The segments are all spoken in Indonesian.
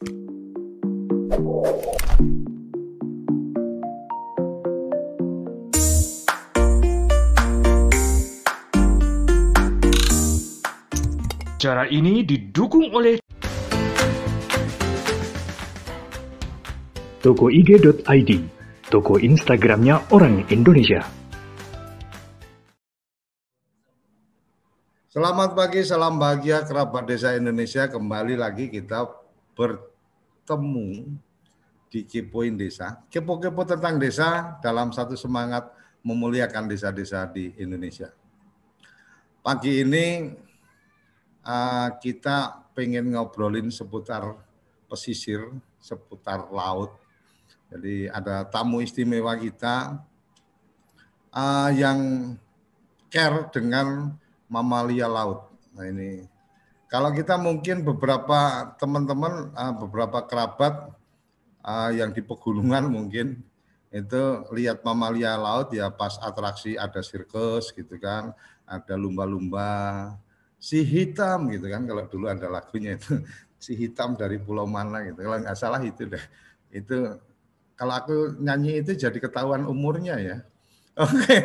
Cara ini didukung oleh Toko IG.id, toko Instagramnya orang Indonesia. Selamat pagi, salam bahagia kerabat desa Indonesia. Kembali lagi kita bertemu di Kepoin Desa. Kepo-kepo tentang desa dalam satu semangat memuliakan desa-desa di Indonesia. Pagi ini uh, kita pengen ngobrolin seputar pesisir, seputar laut. Jadi ada tamu istimewa kita uh, yang care dengan mamalia laut. Nah ini kalau kita mungkin beberapa teman-teman, uh, beberapa kerabat uh, yang di pegunungan mungkin itu lihat mamalia laut ya pas atraksi ada sirkus gitu kan, ada lumba-lumba, si hitam gitu kan kalau dulu ada lagunya itu si hitam dari pulau mana gitu. Kalau nggak salah itu deh. Itu kalau aku nyanyi itu jadi ketahuan umurnya ya. Oke. Okay.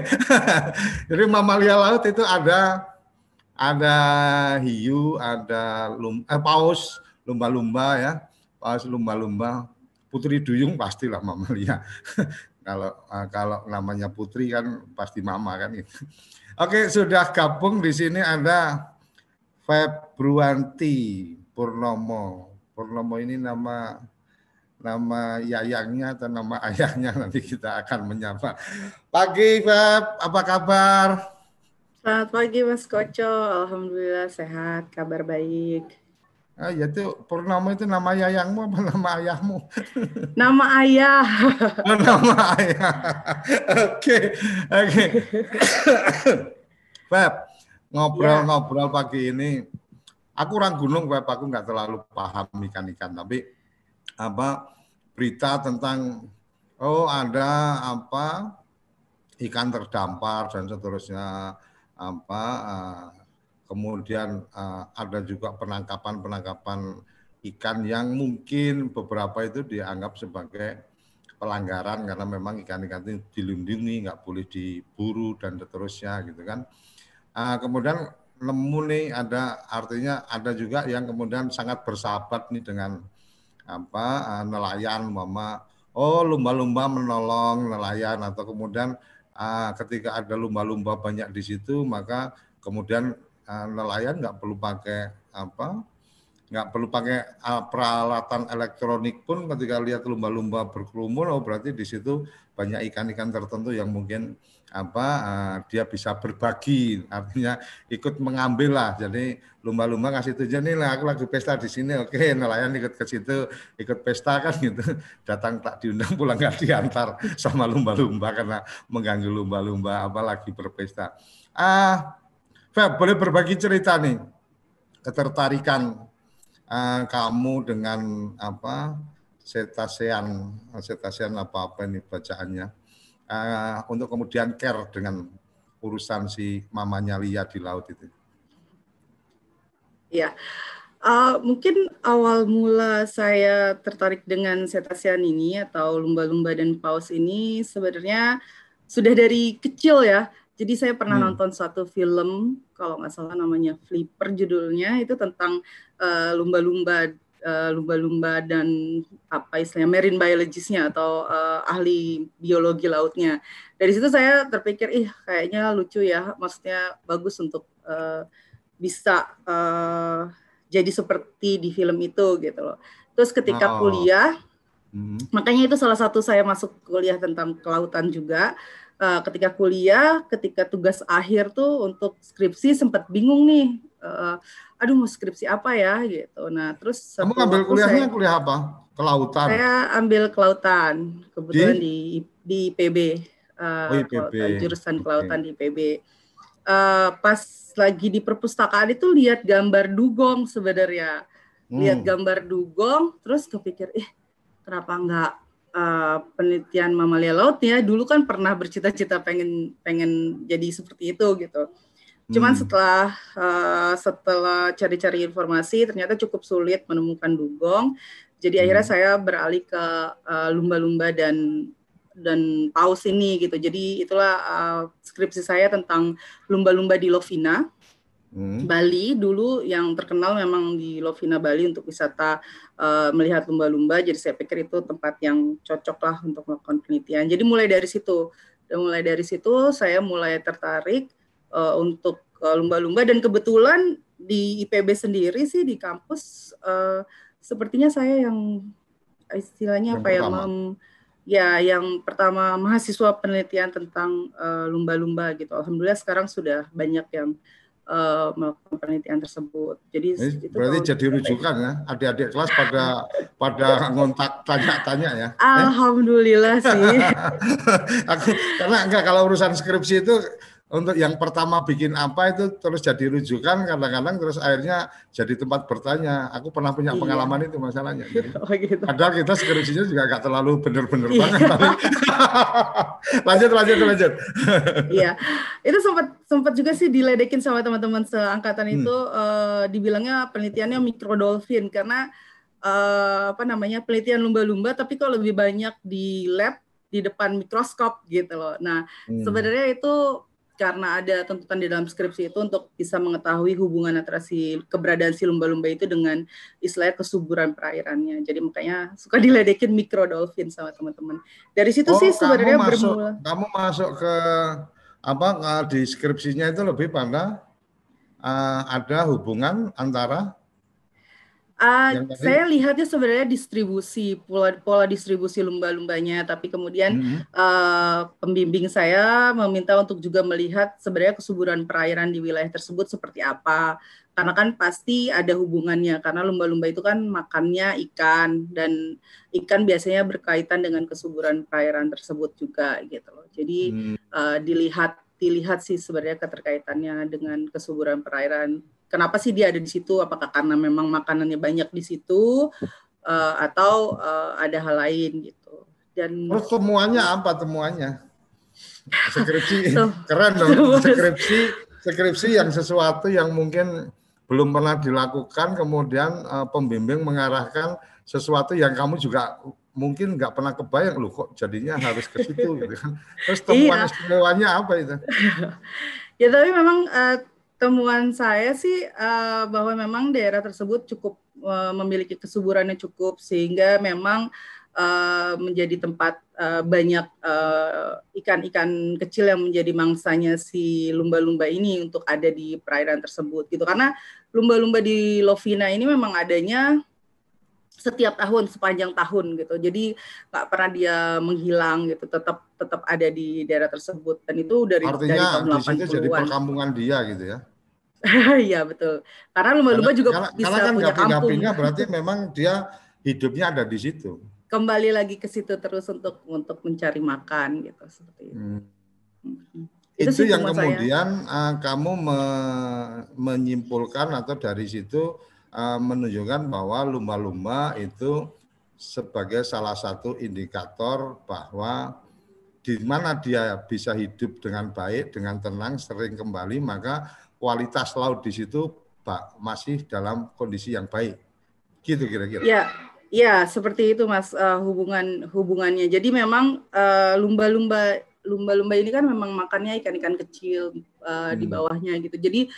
jadi mamalia laut itu ada ada hiu ada lum, eh, paus lumba-lumba ya paus lumba-lumba putri duyung pastilah mamalia kalau uh, kalau namanya putri kan pasti mama kan itu oke sudah gabung di sini ada Februanti Purnomo. Purnomo ini nama nama yayangnya atau nama ayahnya nanti kita akan menyapa. Pagi Feb, apa kabar? Selamat pagi Mas Koco, Alhamdulillah sehat, kabar baik. Ah, ya itu Purnomo itu nama yayangmu apa nama ayahmu? Nama ayah. Oh, nama ayah. Oke, oke. Feb, ngobrol-ngobrol pagi ini aku orang gunung Web aku nggak terlalu paham ikan-ikan tapi apa berita tentang oh ada apa ikan terdampar dan seterusnya apa uh, kemudian uh, ada juga penangkapan-penangkapan ikan yang mungkin beberapa itu dianggap sebagai pelanggaran karena memang ikan-ikan itu dilindungi nggak boleh diburu dan seterusnya gitu kan. Uh, kemudian nemu nih ada artinya ada juga yang kemudian sangat bersahabat nih dengan apa nelayan mama oh lumba-lumba menolong nelayan atau kemudian uh, ketika ada lumba-lumba banyak di situ maka kemudian uh, nelayan nggak perlu pakai apa nggak perlu pakai uh, peralatan elektronik pun ketika lihat lumba-lumba berkerumun oh berarti di situ banyak ikan-ikan tertentu yang mungkin apa uh, dia bisa berbagi artinya ikut mengambil lah. Jadi lumba-lumba ngasih tujuan nih lah aku lagi pesta di sini oke nelayan ikut ke situ ikut pesta kan gitu. Datang tak diundang pulang nggak diantar sama lumba-lumba karena mengganggu lumba-lumba apalagi berpesta. Ah Feb boleh berbagi cerita nih ketertarikan uh, kamu dengan apa setasean setasean apa apa ini bacaannya uh, untuk kemudian care dengan urusan si mamanya Lia di laut itu? Ya, uh, mungkin awal mula saya tertarik dengan cetacean ini atau lumba-lumba dan paus ini sebenarnya sudah dari kecil ya. Jadi saya pernah hmm. nonton satu film kalau nggak salah namanya Flipper judulnya itu tentang uh, lumba-lumba uh, dan apa istilahnya marine biologistnya atau uh, ahli biologi lautnya. Dari situ saya terpikir, ih kayaknya lucu ya, maksudnya bagus untuk uh, bisa uh, jadi seperti di film itu gitu loh. Terus ketika oh. kuliah, hmm. makanya itu salah satu saya masuk kuliah tentang kelautan juga. Uh, ketika kuliah, ketika tugas akhir tuh untuk skripsi sempat bingung nih. Uh, aduh mau skripsi apa ya gitu. Nah terus kamu ambil kuliahnya saya, kuliah apa? Kelautan. Saya ambil kelautan kebetulan di di, di PB. Uh, oh, Kelautan, jurusan okay. kelautan di PB. Uh, eh, pas lagi di perpustakaan itu lihat gambar dugong sebenarnya. Hmm. Lihat gambar dugong, terus kepikir, eh kenapa enggak uh, penelitian mamalia laut ya? Dulu kan pernah bercita-cita pengen pengen jadi seperti itu gitu. Cuman hmm. setelah uh, setelah cari-cari informasi ternyata cukup sulit menemukan dugong Jadi akhirnya saya beralih ke uh, lumba-lumba dan dan paus ini gitu. Jadi itulah uh, skripsi saya tentang lumba-lumba di Lovina. Hmm. Bali dulu yang terkenal memang di Lovina Bali untuk wisata uh, melihat lumba-lumba. Jadi saya pikir itu tempat yang cocok lah untuk melakukan penelitian. Jadi mulai dari situ, dan mulai dari situ saya mulai tertarik uh, untuk lumba-lumba dan kebetulan di IPB sendiri sih di kampus uh, sepertinya saya yang istilahnya yang apa ya, pertama. ya mem, ya yang pertama mahasiswa penelitian tentang lumba-lumba uh, gitu. Alhamdulillah sekarang sudah banyak yang uh, melakukan penelitian tersebut. Jadi Ini itu berarti jadi rujukan ya, adik-adik kelas pada pada ngontak tanya-tanya ya. Alhamdulillah eh? sih. Aku karena enggak kalau urusan skripsi itu untuk yang pertama bikin apa itu terus jadi rujukan kadang-kadang terus akhirnya jadi tempat bertanya. Aku pernah punya iya. pengalaman itu masalahnya. Jadi, oh, gitu. Padahal kita skripsinya juga gak terlalu benar-benar iya. banget. Lanjut, lanjut, lanjut. iya, itu sempat sempat juga sih diledekin sama teman-teman seangkatan hmm. itu uh, dibilangnya penelitiannya mikrodolfin karena uh, apa namanya penelitian lumba-lumba tapi kok lebih banyak di lab di depan mikroskop gitu loh. Nah, hmm. sebenarnya itu karena ada tuntutan di dalam skripsi itu untuk bisa mengetahui hubungan antara si keberadaan si lumba-lumba itu dengan istilah kesuburan perairannya. Jadi makanya suka diledekin mikrodolfin sama teman-teman. Dari situ oh, sih sebenarnya kamu masuk, bermula. Kamu masuk ke apa di skripsinya itu lebih pada uh, ada hubungan antara Uh, saya lihatnya sebenarnya distribusi pola pola distribusi lumba-lumbanya, tapi kemudian mm -hmm. uh, pembimbing saya meminta untuk juga melihat sebenarnya kesuburan perairan di wilayah tersebut seperti apa, karena kan pasti ada hubungannya karena lumba-lumba itu kan makannya ikan dan ikan biasanya berkaitan dengan kesuburan perairan tersebut juga gitu loh. Jadi mm. uh, dilihat dilihat sih sebenarnya keterkaitannya dengan kesuburan perairan kenapa sih dia ada di situ? Apakah karena memang makanannya banyak di situ uh, atau uh, ada hal lain gitu? Dan Terus temuannya apa temuannya? Skripsi keren dong. Skripsi skripsi yang sesuatu yang mungkin belum pernah dilakukan, kemudian uh, pembimbing mengarahkan sesuatu yang kamu juga mungkin nggak pernah kebayang loh kok jadinya harus ke situ gitu kan. Terus temuan iya. istimewanya apa itu? ya tapi memang uh, temuan saya sih uh, bahwa memang daerah tersebut cukup uh, memiliki kesuburannya cukup sehingga memang uh, menjadi tempat uh, banyak ikan-ikan uh, kecil yang menjadi mangsanya si lumba-lumba ini untuk ada di perairan tersebut gitu. Karena lumba-lumba di Lovina ini memang adanya setiap tahun sepanjang tahun gitu jadi nggak pernah dia menghilang gitu tetap tetap ada di daerah tersebut dan itu dari Artinya, dari tahun 80-an jadi perkampungan dia gitu ya Iya betul. Karena lumba-lumba juga karena, bisa karena kan punya kampung. berarti memang dia hidupnya ada di situ. Kembali lagi ke situ terus untuk untuk mencari makan gitu seperti itu. Hmm. Hmm. Itu, itu yang kemudian uh, kamu me menyimpulkan atau dari situ uh, menunjukkan bahwa lumba-lumba itu sebagai salah satu indikator bahwa di mana dia bisa hidup dengan baik, dengan tenang, sering kembali, maka kualitas laut di situ Pak masih dalam kondisi yang baik. Gitu kira-kira. Ya, ya seperti itu Mas uh, hubungan hubungannya. Jadi memang uh, lumba-lumba lumba-lumba ini kan memang makannya ikan-ikan kecil uh, hmm. di bawahnya gitu. Jadi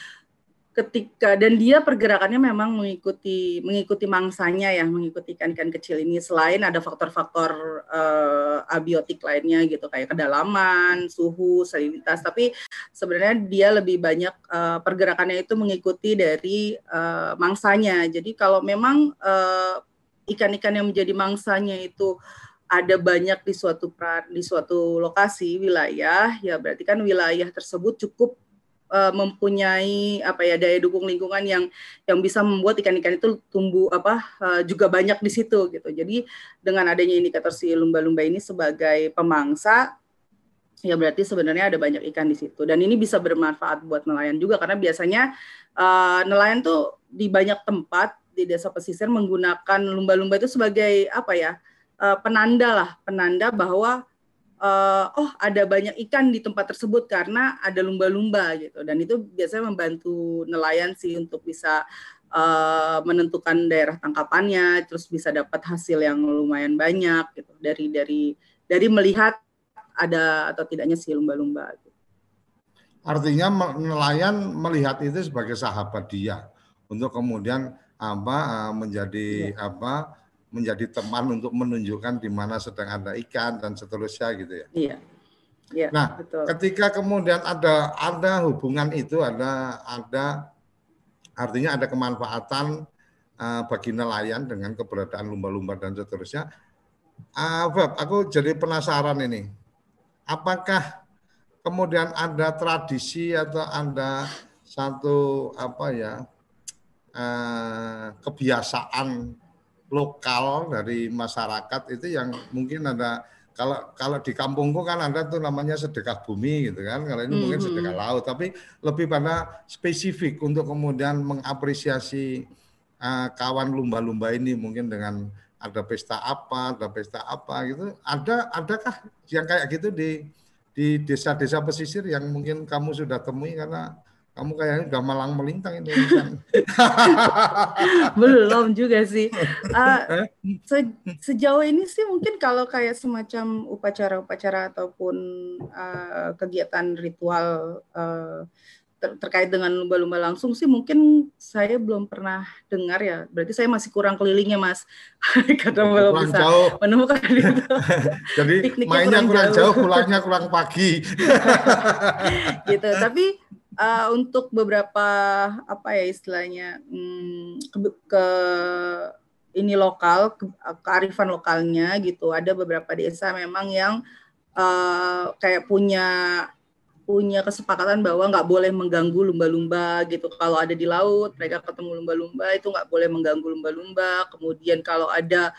ketika dan dia pergerakannya memang mengikuti mengikuti mangsanya ya mengikuti ikan-ikan kecil ini. Selain ada faktor-faktor uh, abiotik lainnya gitu kayak kedalaman suhu salinitas. Tapi sebenarnya dia lebih banyak uh, pergerakannya itu mengikuti dari uh, mangsanya. Jadi kalau memang ikan-ikan uh, yang menjadi mangsanya itu ada banyak di suatu di suatu lokasi wilayah ya berarti kan wilayah tersebut cukup uh, mempunyai apa ya daya dukung lingkungan yang yang bisa membuat ikan-ikan itu tumbuh apa uh, juga banyak di situ gitu. Jadi dengan adanya indikator si lumba-lumba ini sebagai pemangsa ya berarti sebenarnya ada banyak ikan di situ dan ini bisa bermanfaat buat nelayan juga karena biasanya uh, nelayan tuh di banyak tempat di desa pesisir menggunakan lumba-lumba itu sebagai apa ya uh, penanda lah penanda bahwa uh, oh ada banyak ikan di tempat tersebut karena ada lumba-lumba gitu dan itu biasanya membantu nelayan sih untuk bisa uh, menentukan daerah tangkapannya, terus bisa dapat hasil yang lumayan banyak gitu dari dari dari melihat ada atau tidaknya si lumba-lumba. Gitu. Artinya nelayan melihat itu sebagai sahabat dia untuk kemudian apa uh, menjadi ya. apa menjadi teman untuk menunjukkan di mana sedang ada ikan dan seterusnya gitu ya. Iya. Ya, nah, betul. ketika kemudian ada ada hubungan itu ada ada artinya ada kemanfaatan uh, bagi nelayan dengan keberadaan lumba-lumba dan seterusnya. Uh, aku jadi penasaran ini. Apakah kemudian ada tradisi atau ada satu apa ya uh, kebiasaan lokal dari masyarakat itu yang mungkin ada kalau kalau di kampungku kan ada tuh namanya sedekah bumi gitu kan. Kalau ini hmm. mungkin sedekah laut, tapi lebih pada spesifik untuk kemudian mengapresiasi uh, kawan lumba-lumba ini mungkin dengan ada pesta apa, ada pesta apa gitu. Ada adakah yang kayak gitu di di desa-desa pesisir yang mungkin kamu sudah temui karena kamu kayaknya udah malang melintang ini. Belum juga sih. Uh, se sejauh ini sih mungkin kalau kayak semacam upacara-upacara ataupun uh, kegiatan ritual uh, ter terkait dengan lumba-lumba langsung sih mungkin saya belum pernah dengar ya. Berarti saya masih kurang kelilingnya mas, karena belum bisa jauh. menemukan itu. Jadi mainnya kurang, kurang jauh, pulangnya kurang pagi. gitu. Tapi uh, untuk beberapa apa ya istilahnya hmm, ke, ke ini lokal ke, kearifan lokalnya gitu ada beberapa desa memang yang uh, kayak punya punya kesepakatan bahwa nggak boleh mengganggu lumba-lumba gitu kalau ada di laut mereka ketemu lumba-lumba itu nggak boleh mengganggu lumba-lumba kemudian kalau ada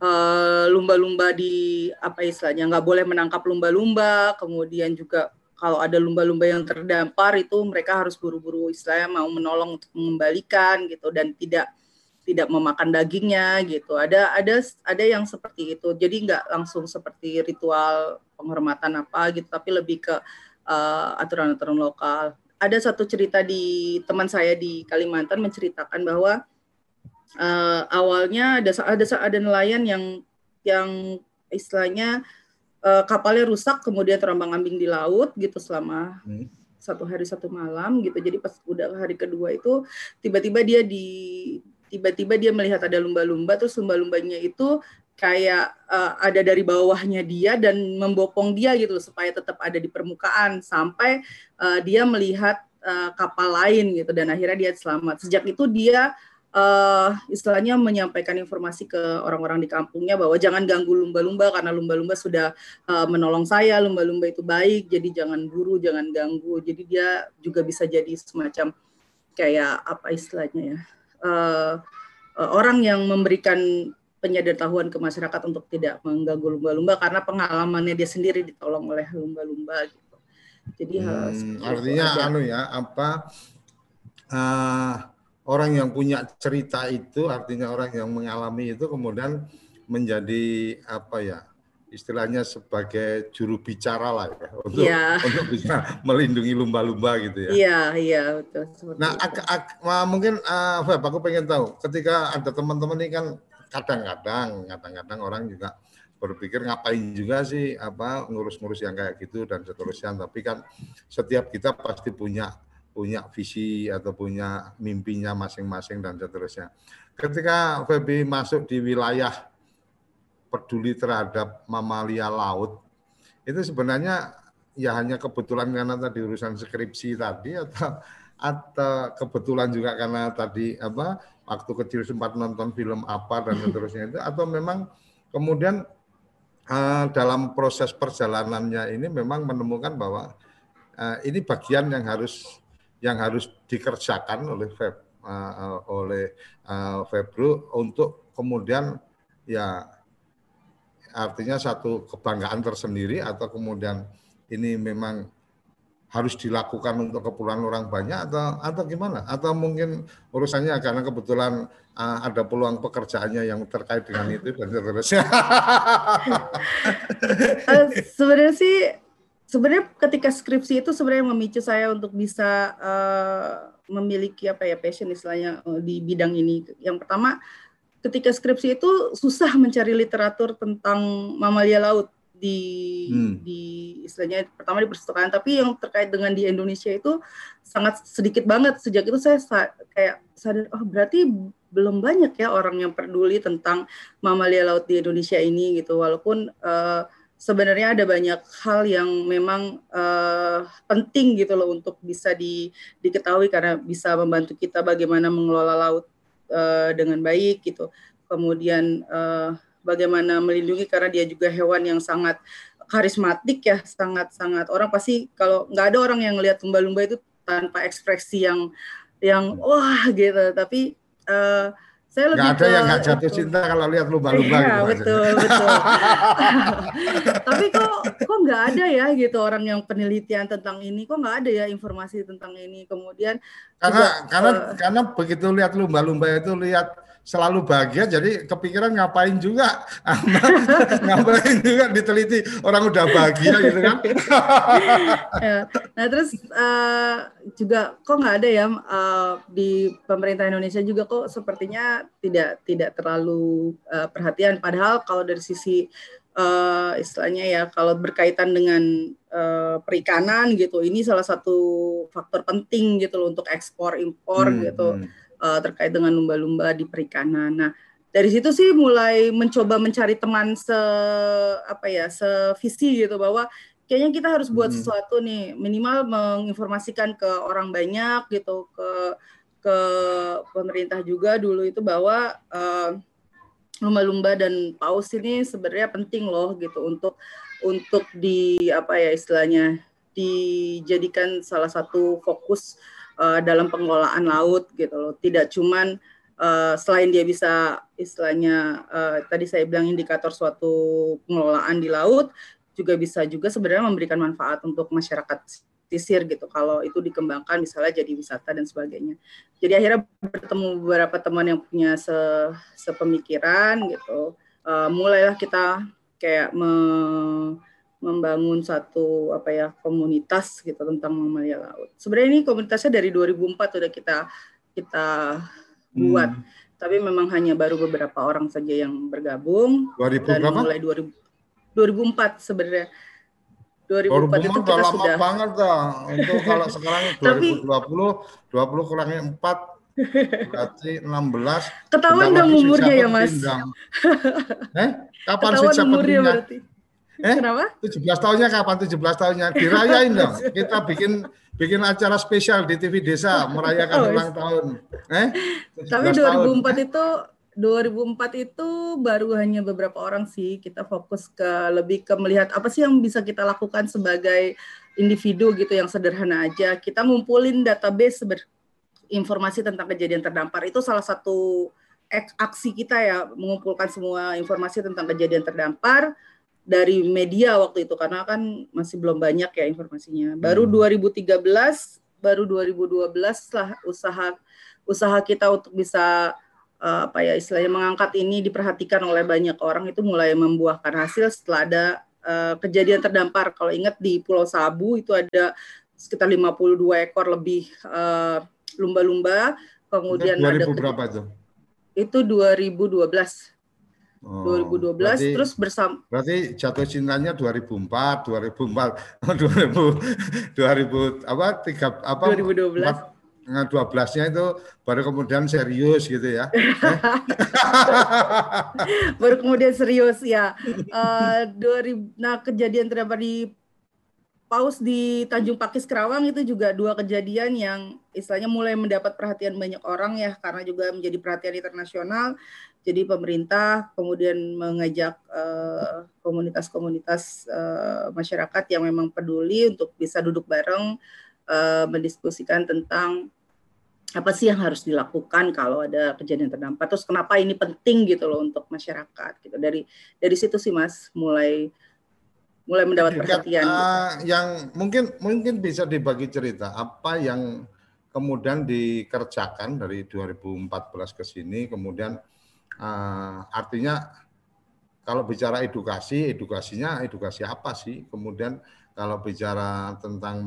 uh, lumba-lumba di apa istilahnya nggak boleh menangkap lumba-lumba kemudian juga kalau ada lumba-lumba yang terdampar itu mereka harus buru-buru istilahnya mau menolong untuk mengembalikan gitu dan tidak tidak memakan dagingnya gitu. Ada ada ada yang seperti itu. Jadi nggak langsung seperti ritual penghormatan apa gitu, tapi lebih ke uh, aturan-aturan lokal. Ada satu cerita di teman saya di Kalimantan menceritakan bahwa uh, awalnya ada ada ada nelayan yang yang istilahnya uh, kapalnya rusak kemudian terombang-ambing di laut gitu selama hmm. satu hari satu malam gitu jadi pas udah hari kedua itu tiba-tiba dia di tiba-tiba dia melihat ada lumba-lumba terus lumba-lumbanya itu kayak uh, ada dari bawahnya dia dan membopong dia gitu supaya tetap ada di permukaan sampai uh, dia melihat uh, kapal lain gitu dan akhirnya dia selamat sejak itu dia uh, istilahnya menyampaikan informasi ke orang-orang di kampungnya bahwa jangan ganggu lumba-lumba karena lumba-lumba sudah uh, menolong saya, lumba-lumba itu baik, jadi jangan buru, jangan ganggu. Jadi dia juga bisa jadi semacam kayak apa istilahnya ya, uh, orang yang memberikan penyadaran ke masyarakat untuk tidak mengganggu lumba-lumba karena pengalamannya dia sendiri ditolong oleh lumba-lumba gitu. Jadi hmm, artinya anu ya apa uh, orang yang punya cerita itu artinya orang yang mengalami itu kemudian menjadi apa ya istilahnya sebagai juru bicara lah ya untuk ya. untuk bisa melindungi lumba-lumba gitu ya. Iya iya betul. Nah ak, ak, mungkin uh, Feb, aku pengen tahu ketika ada teman-teman ini kan kadang-kadang kadang-kadang orang juga berpikir ngapain juga sih apa ngurus-ngurus yang kayak gitu dan seterusnya tapi kan setiap kita pasti punya punya visi atau punya mimpinya masing-masing dan seterusnya. Ketika Febi masuk di wilayah peduli terhadap mamalia laut, itu sebenarnya ya hanya kebetulan karena tadi urusan skripsi tadi atau atau kebetulan juga karena tadi apa waktu kecil sempat nonton film apa dan seterusnya itu atau memang kemudian uh, dalam proses perjalanannya ini memang menemukan bahwa uh, ini bagian yang harus yang harus dikerjakan oleh Feb uh, oleh uh, Febru untuk kemudian ya artinya satu kebanggaan tersendiri atau kemudian ini memang harus dilakukan untuk keperluan orang banyak atau atau gimana atau mungkin urusannya karena kebetulan uh, ada peluang pekerjaannya yang terkait dengan itu dan seterusnya. uh, sebenarnya sih sebenarnya ketika skripsi itu sebenarnya memicu saya untuk bisa uh, memiliki apa ya passion istilahnya di bidang ini. Yang pertama, ketika skripsi itu susah mencari literatur tentang mamalia laut di hmm. di istilahnya pertama di perpustakaan tapi yang terkait dengan di Indonesia itu sangat sedikit banget. Sejak itu saya sa kayak sadar oh berarti belum banyak ya orang yang peduli tentang mamalia laut di Indonesia ini gitu. Walaupun uh, sebenarnya ada banyak hal yang memang uh, penting gitu loh untuk bisa di, diketahui karena bisa membantu kita bagaimana mengelola laut uh, dengan baik gitu. Kemudian uh, bagaimana melindungi karena dia juga hewan yang sangat karismatik ya, sangat-sangat orang pasti kalau nggak ada orang yang lihat lumba-lumba itu tanpa ekspresi yang yang wah gitu, tapi uh, saya lebih gak ada yang nggak jatuh cinta kalau lihat lumba-lumba iya, gitu. betul betul. Tapi kok kok nggak ada ya gitu orang yang penelitian tentang ini, kok nggak ada ya informasi tentang ini. Kemudian karena juga, karena uh, karena begitu lihat lumba-lumba itu lihat selalu bahagia jadi kepikiran ngapain juga? Ngapain juga diteliti orang udah bahagia gitu kan? Ya. nah terus uh, juga kok nggak ada ya uh, di pemerintah Indonesia juga kok sepertinya tidak tidak terlalu uh, perhatian. Padahal kalau dari sisi uh, istilahnya ya kalau berkaitan dengan uh, perikanan gitu ini salah satu faktor penting gitu loh untuk ekspor impor hmm, gitu. hmm uh, terkait dengan lumba-lumba di perikanan. Nah, dari situ sih mulai mencoba mencari teman se apa ya, sevisi gitu bahwa kayaknya kita harus buat hmm. sesuatu nih, minimal menginformasikan ke orang banyak gitu, ke ke pemerintah juga dulu itu bahwa uh, lumba-lumba dan paus ini sebenarnya penting loh gitu untuk untuk di apa ya istilahnya dijadikan salah satu fokus uh, dalam pengelolaan laut gitu loh. Tidak cuman uh, selain dia bisa istilahnya uh, tadi saya bilang indikator suatu pengelolaan di laut juga bisa juga sebenarnya memberikan manfaat untuk masyarakat pesisir gitu kalau itu dikembangkan misalnya jadi wisata dan sebagainya. Jadi akhirnya bertemu beberapa teman yang punya se sepemikiran gitu. Uh, mulailah kita kayak me membangun satu apa ya komunitas gitu tentang mamalia laut. Sebenarnya ini komunitasnya dari 2004 sudah kita kita buat, hmm. tapi memang hanya baru beberapa orang saja yang bergabung. 2000 dan berapa? mulai 2000, 2004 sebenarnya. 2004 itu kita lama sudah banget dah. Itu kalau sekarang 2020 20 kurangi 4 berarti 16. Ketahuan dong umurnya ya, Mas. eh? Kapan sih umurnya berarti? Eh? Kenapa? 17 tahunnya kapan 17 tahunnya? Dirayain dong. Kita bikin bikin acara spesial di TV Desa merayakan oh, ulang tahun. Eh? Tapi 2004 tahun. itu 2004 itu baru hanya beberapa orang sih. Kita fokus ke lebih ke melihat apa sih yang bisa kita lakukan sebagai individu gitu yang sederhana aja. Kita ngumpulin database informasi tentang kejadian terdampar itu salah satu aksi kita ya mengumpulkan semua informasi tentang kejadian terdampar dari media waktu itu karena kan masih belum banyak ya informasinya. Baru hmm. 2013, baru 2012 lah usaha usaha kita untuk bisa uh, apa ya istilahnya mengangkat ini diperhatikan oleh banyak orang itu mulai membuahkan hasil setelah ada uh, kejadian terdampar. Kalau ingat di Pulau Sabu itu ada sekitar 52 ekor lebih eh, lumba-lumba. Kemudian 2000 ada berapa itu? Itu 2012 Oh, 2012 berarti, terus bersama Berarti jatuh cintanya 2004, 2004, 2000 2000 apa tiga apa 2012. 4, 12-nya itu baru kemudian serius gitu ya. baru kemudian serius ya. Uh, 2000 nah kejadian terdapat di paus di Tanjung Pakis Kerawang itu juga dua kejadian yang istilahnya mulai mendapat perhatian banyak orang ya karena juga menjadi perhatian internasional jadi pemerintah kemudian mengajak uh, komunitas-komunitas uh, masyarakat yang memang peduli untuk bisa duduk bareng uh, mendiskusikan tentang apa sih yang harus dilakukan kalau ada kejadian terdampak. Terus kenapa ini penting gitu loh untuk masyarakat gitu. Dari dari situ sih mas mulai mulai mendapat perhatian uh, yang mungkin mungkin bisa dibagi cerita. Apa yang kemudian dikerjakan dari 2014 ke sini kemudian Uh, artinya kalau bicara edukasi, edukasinya edukasi apa sih? Kemudian kalau bicara tentang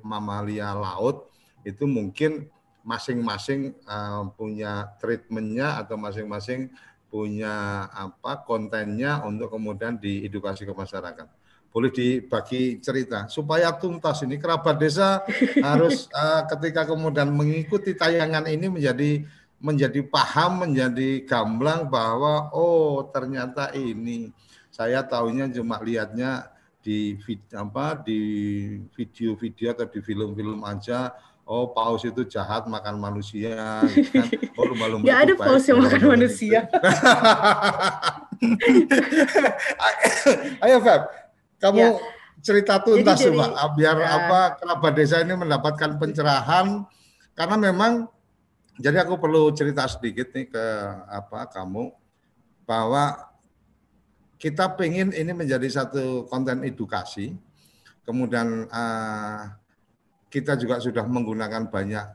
mamalia laut itu mungkin masing-masing uh, punya treatmentnya atau masing-masing punya apa kontennya untuk kemudian diedukasi ke masyarakat. Boleh dibagi cerita supaya tuntas ini kerabat desa harus uh, ketika kemudian mengikuti tayangan ini menjadi menjadi paham, menjadi gamblang bahwa oh ternyata ini saya tahunya cuma lihatnya di apa di video-video atau di film-film aja oh paus itu jahat makan manusia gitu kan. oh lumba-lumba ya ada paus yang makan manusia ayo Feb kamu ya. cerita tuntas jadi, coba biar ya. apa kerabat desa ini mendapatkan pencerahan karena memang jadi aku perlu cerita sedikit nih ke apa kamu bahwa kita pengen ini menjadi satu konten edukasi kemudian uh, kita juga sudah menggunakan banyak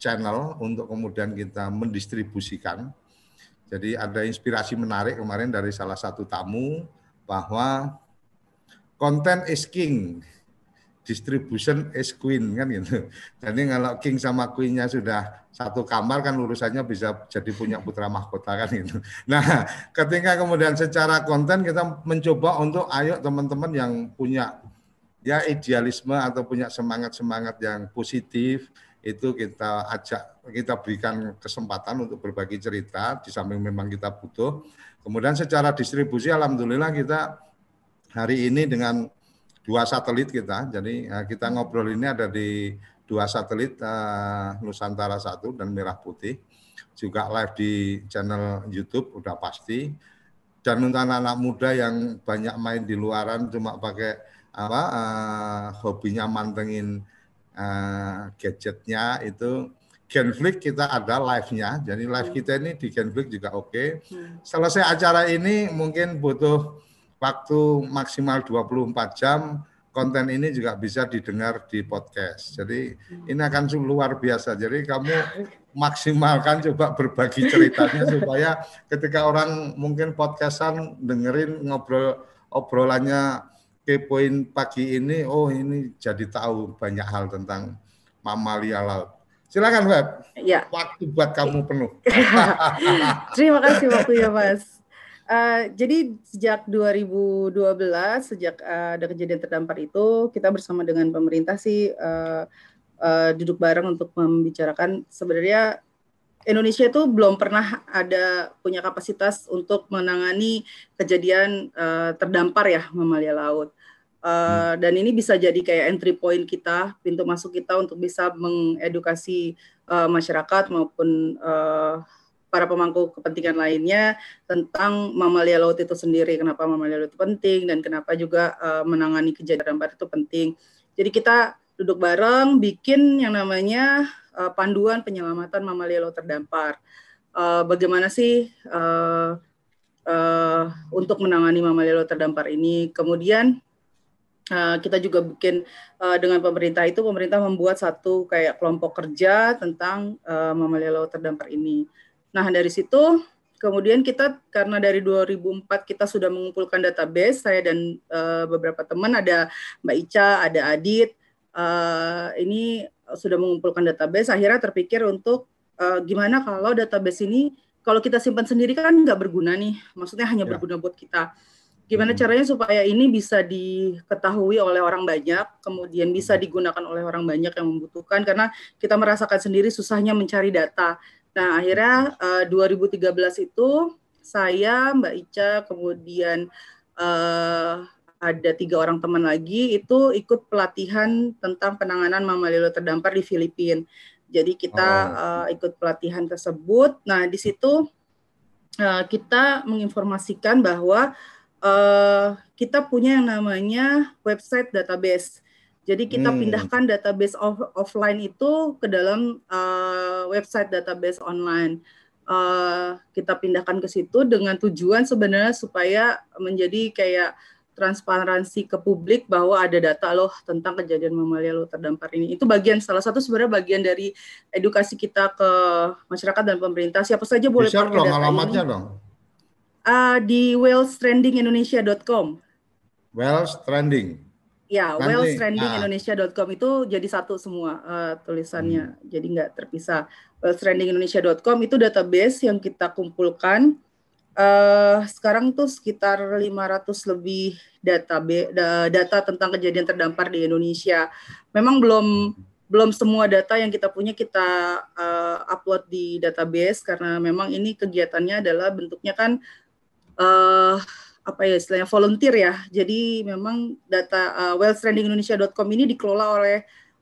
channel untuk kemudian kita mendistribusikan. Jadi ada inspirasi menarik kemarin dari salah satu tamu bahwa konten is king, distribution is queen kan gitu. Jadi kalau king sama queennya sudah satu kamar kan urusannya bisa jadi punya putra mahkota kan gitu. Nah, ketika kemudian secara konten kita mencoba untuk ayo teman-teman yang punya ya idealisme atau punya semangat-semangat yang positif itu kita ajak kita berikan kesempatan untuk berbagi cerita di samping memang kita butuh. Kemudian secara distribusi alhamdulillah kita hari ini dengan dua satelit kita. Jadi ya, kita ngobrol ini ada di dua satelit uh, Nusantara satu dan Merah Putih. Juga live di channel YouTube udah pasti. Dan untuk anak-anak muda yang banyak main di luaran cuma pakai apa uh, hobinya mantengin uh, gadgetnya itu Genflix kita ada live-nya. Jadi live hmm. kita ini di Genflix juga oke. Okay. Hmm. Selesai acara ini mungkin butuh waktu maksimal 24 jam. Konten ini juga bisa didengar di podcast. Jadi ini akan luar biasa. Jadi kamu maksimalkan coba berbagi ceritanya supaya ketika orang mungkin podcastan dengerin ngobrol obrolannya kepoin pagi ini, oh ini jadi tahu banyak hal tentang mamalia laut. Silakan Web. Ya. Waktu buat kamu penuh. Terima kasih waktunya Mas. Uh, jadi sejak 2012 sejak uh, ada kejadian terdampar itu kita bersama dengan pemerintah sih uh, uh, duduk bareng untuk membicarakan sebenarnya Indonesia itu belum pernah ada punya kapasitas untuk menangani kejadian uh, terdampar ya mamalia laut. Uh, dan ini bisa jadi kayak entry point kita, pintu masuk kita untuk bisa mengedukasi uh, masyarakat maupun uh, para pemangku kepentingan lainnya tentang mamalia laut itu sendiri, kenapa mamalia laut itu penting dan kenapa juga uh, menangani kejadian itu penting. Jadi kita duduk bareng bikin yang namanya uh, panduan penyelamatan mamalia laut terdampar. Uh, bagaimana sih uh, uh, untuk menangani mamalia laut terdampar ini? Kemudian Eh, kita juga bikin uh, dengan pemerintah itu pemerintah membuat satu kayak kelompok kerja tentang uh, mamalia laut terdampar ini. Nah dari situ kemudian kita karena dari 2004 kita sudah mengumpulkan database saya dan uh, beberapa teman ada Mbak Ica, ada Adit, uh, ini sudah mengumpulkan database. Akhirnya terpikir untuk uh, gimana kalau database ini kalau kita simpan sendiri kan nggak berguna nih, maksudnya hanya ya. berguna buat kita Gimana hmm. caranya supaya ini bisa diketahui oleh orang banyak, kemudian bisa hmm. digunakan oleh orang banyak yang membutuhkan karena kita merasakan sendiri susahnya mencari data. Nah, akhirnya uh, eh, 2013 itu saya, Mbak Ica, kemudian uh, ada tiga orang teman lagi itu ikut pelatihan tentang penanganan mamalia terdampar di Filipina. Jadi kita oh. uh, ikut pelatihan tersebut. Nah, di situ uh, kita menginformasikan bahwa uh, kita punya yang namanya website database. Jadi kita hmm. pindahkan database off offline itu ke dalam uh, website database online. Uh, kita pindahkan ke situ dengan tujuan sebenarnya supaya menjadi kayak transparansi ke publik bahwa ada data loh tentang kejadian mamalia lo terdampar ini. Itu bagian salah satu sebenarnya bagian dari edukasi kita ke masyarakat dan pemerintah. Siapa saja boleh pakai dong, data alamatnya ini. dong uh, di wellstrandingindonesia.com. Wellstranding. Ya, wellstrandingindonesia.com itu jadi satu semua uh, tulisannya, hmm. jadi nggak terpisah. Wellstrandingindonesia.com itu database yang kita kumpulkan. Uh, sekarang tuh sekitar 500 lebih data data tentang kejadian terdampar di Indonesia. Memang belum belum semua data yang kita punya kita uh, upload di database karena memang ini kegiatannya adalah bentuknya kan uh, apa ya istilahnya volunteer ya. Jadi memang data uh, wellstrandingindonesia.com ini dikelola oleh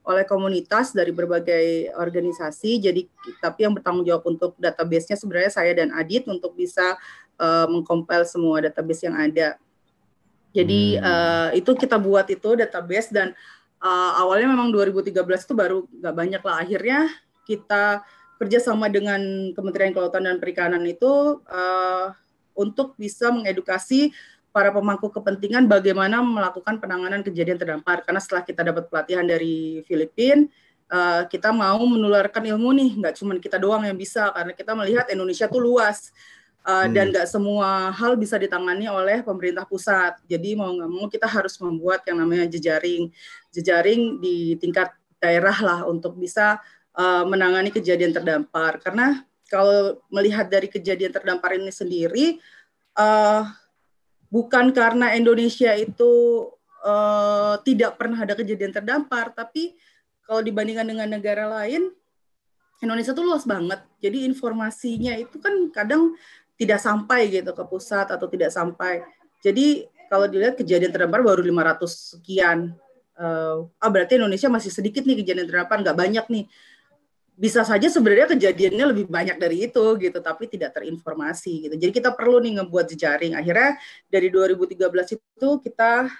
oleh komunitas dari berbagai organisasi. Jadi tapi yang bertanggung jawab untuk database-nya sebenarnya saya dan Adit untuk bisa uh, mengkompil semua database yang ada. Jadi hmm. uh, itu kita buat itu database dan uh, awalnya memang 2013 itu baru nggak banyak lah. Akhirnya kita kerjasama dengan Kementerian Kelautan dan Perikanan itu uh, untuk bisa mengedukasi para pemangku kepentingan bagaimana melakukan penanganan kejadian terdampar. Karena setelah kita dapat pelatihan dari Filipina, uh, kita mau menularkan ilmu nih, nggak cuma kita doang yang bisa, karena kita melihat Indonesia tuh luas. Uh, hmm. dan nggak semua hal bisa ditangani oleh pemerintah pusat. Jadi mau nggak mau kita harus membuat yang namanya jejaring, jejaring di tingkat daerah lah untuk bisa uh, menangani kejadian terdampar. Karena kalau melihat dari kejadian terdampar ini sendiri, uh, bukan karena Indonesia itu uh, tidak pernah ada kejadian terdampar, tapi kalau dibandingkan dengan negara lain, Indonesia tuh luas banget. Jadi informasinya itu kan kadang tidak sampai gitu ke pusat atau tidak sampai. Jadi kalau dilihat kejadian terdampar baru 500 sekian. Uh, ah berarti Indonesia masih sedikit nih kejadian terdampar, nggak banyak nih bisa saja sebenarnya kejadiannya lebih banyak dari itu gitu tapi tidak terinformasi gitu. Jadi kita perlu nih ngebuat jejaring. Akhirnya dari 2013 itu kita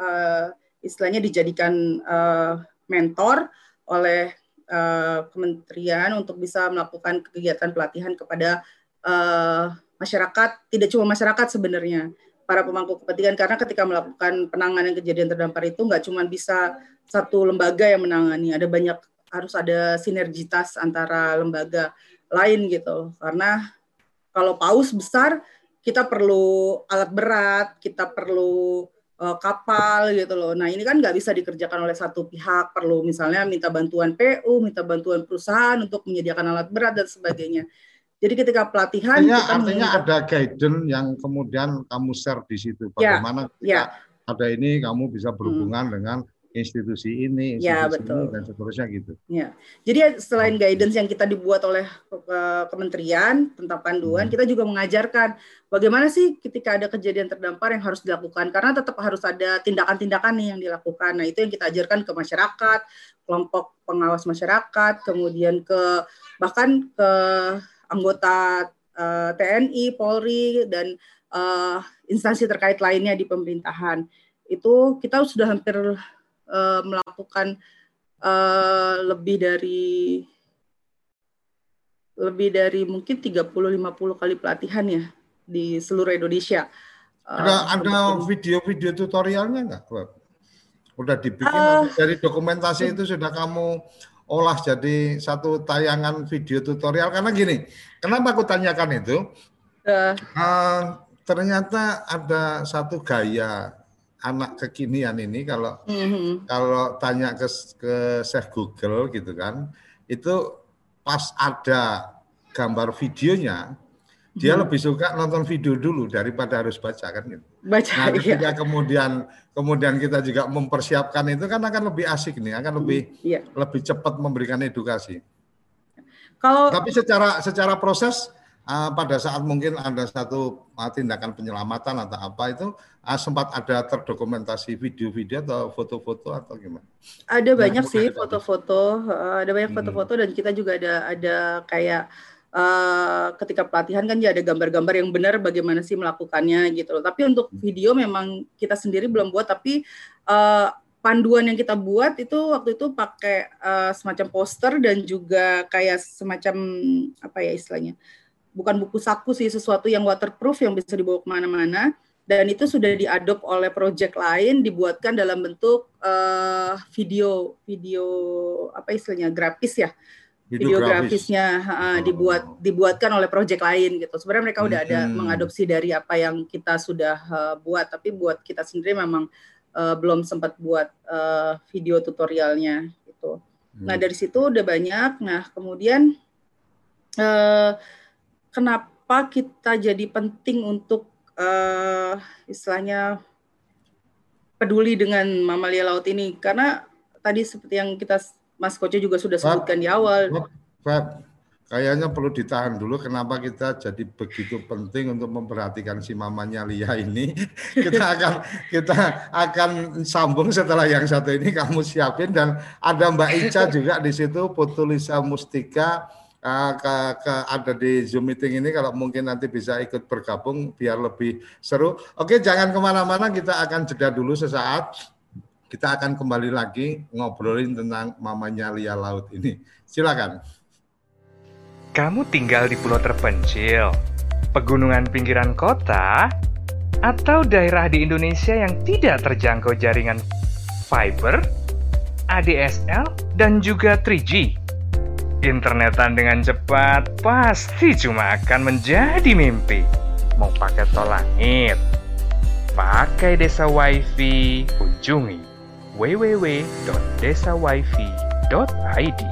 uh, istilahnya dijadikan uh, mentor oleh uh, kementerian untuk bisa melakukan kegiatan pelatihan kepada uh, masyarakat tidak cuma masyarakat sebenarnya para pemangku kepentingan. Karena ketika melakukan penanganan kejadian terdampar itu nggak cuma bisa satu lembaga yang menangani ada banyak harus ada sinergitas antara lembaga lain gitu karena kalau paus besar kita perlu alat berat kita perlu uh, kapal gitu loh. Nah ini kan nggak bisa dikerjakan oleh satu pihak. Perlu misalnya minta bantuan PU minta bantuan perusahaan untuk menyediakan alat berat dan sebagainya. Jadi ketika pelatihan artinya, kita artinya ada guidance yang kemudian kamu share di situ. Ya, bagaimana ya, ya. ada ini kamu bisa berhubungan hmm. dengan institusi ini, ya, institusi betul. ini dan seterusnya gitu. Ya. Jadi selain guidance yang kita dibuat oleh kementerian tentang panduan, hmm. kita juga mengajarkan bagaimana sih ketika ada kejadian terdampar yang harus dilakukan karena tetap harus ada tindakan-tindakan nih yang dilakukan. Nah, itu yang kita ajarkan ke masyarakat, kelompok pengawas masyarakat, kemudian ke bahkan ke anggota uh, eh, TNI, Polri dan uh, instansi terkait lainnya di pemerintahan. Itu kita sudah hampir uh, melakukan uh, lebih dari lebih dari mungkin 30-50 kali pelatihan ya di seluruh Indonesia. Ada uh, ada video-video tutorialnya nggak, Udah dibikin uh, dari dokumentasi itu sudah kamu olah jadi satu tayangan video tutorial. Karena gini, kenapa aku tanyakan itu? Uh, uh, ternyata ada satu gaya anak kekinian ini kalau mm-hmm. kalau tanya ke ke chef Google gitu kan itu pas ada gambar videonya dia mm-hmm. lebih suka nonton video dulu daripada harus baca kan gitu. Baca. Nah, ketika iya. kemudian kemudian kita juga mempersiapkan itu kan akan lebih asik nih, akan lebih mm, yeah. lebih cepat memberikan edukasi. Kalau tapi secara secara proses uh, pada saat mungkin ada satu uh, tindakan penyelamatan atau apa itu uh, sempat ada terdokumentasi video-video atau foto-foto atau gimana? Ada banyak sih foto-foto, uh, ada banyak hmm. foto-foto hmm. dan kita juga ada ada kayak uh, ketika pelatihan kan ya ada gambar-gambar yang benar bagaimana sih melakukannya gitu loh. Tapi untuk hmm. video memang kita sendiri belum buat tapi uh, panduan yang kita buat itu waktu itu pakai uh, semacam poster dan juga kayak semacam apa ya istilahnya bukan buku saku sih sesuatu yang waterproof yang bisa dibawa ke mana-mana dan itu sudah diadop oleh project lain dibuatkan dalam bentuk uh, video video apa istilahnya grafis ya video, grafisnya uh, dibuat dibuatkan oleh project lain gitu sebenarnya mereka udah ada hmm. mengadopsi dari apa yang kita sudah uh, buat tapi buat kita sendiri memang uh, belum sempat buat uh, video tutorialnya gitu. Hmm. Nah dari situ udah banyak. Nah kemudian uh, kenapa kita jadi penting untuk uh, istilahnya peduli dengan mamalia laut ini? Karena tadi seperti yang kita Mas Koco juga sudah sebutkan di awal. Fab, kayaknya perlu ditahan dulu kenapa kita jadi begitu penting untuk memperhatikan si mamanya Lia ini. kita akan kita akan sambung setelah yang satu ini kamu siapin dan ada Mbak Ica juga di situ Putu Lisa Mustika uh, ke, ke ada di Zoom meeting ini kalau mungkin nanti bisa ikut bergabung biar lebih seru. Oke, jangan ke mana-mana kita akan jeda dulu sesaat kita akan kembali lagi ngobrolin tentang mamanya Lia Laut ini. Silakan. Kamu tinggal di pulau terpencil, pegunungan pinggiran kota, atau daerah di Indonesia yang tidak terjangkau jaringan fiber, ADSL, dan juga 3G. Internetan dengan cepat pasti cuma akan menjadi mimpi. Mau pakai tol langit, pakai desa wifi, kunjungi www.desawifi.id.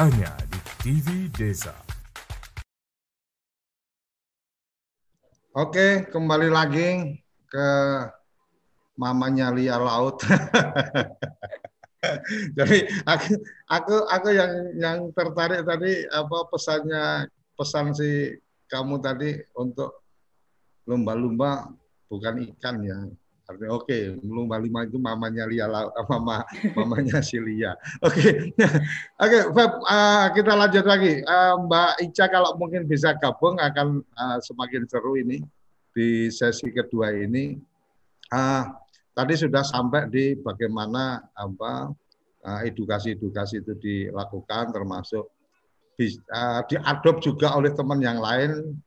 hanya di TV Desa. Oke, kembali lagi ke mamanya Lia Laut. Jadi aku aku aku yang yang tertarik tadi apa pesannya pesan si kamu tadi untuk lumba-lumba bukan ikan ya Oke, okay, lumba lima itu mamanya Lia, mama mamanya si Lia. Oke, oke, uh, kita lanjut lagi. Uh, Mbak Ica kalau mungkin bisa gabung akan uh, semakin seru ini di sesi kedua ini. Uh, tadi sudah sampai di bagaimana apa edukasi-edukasi itu dilakukan, termasuk uh, diadop juga oleh teman yang lain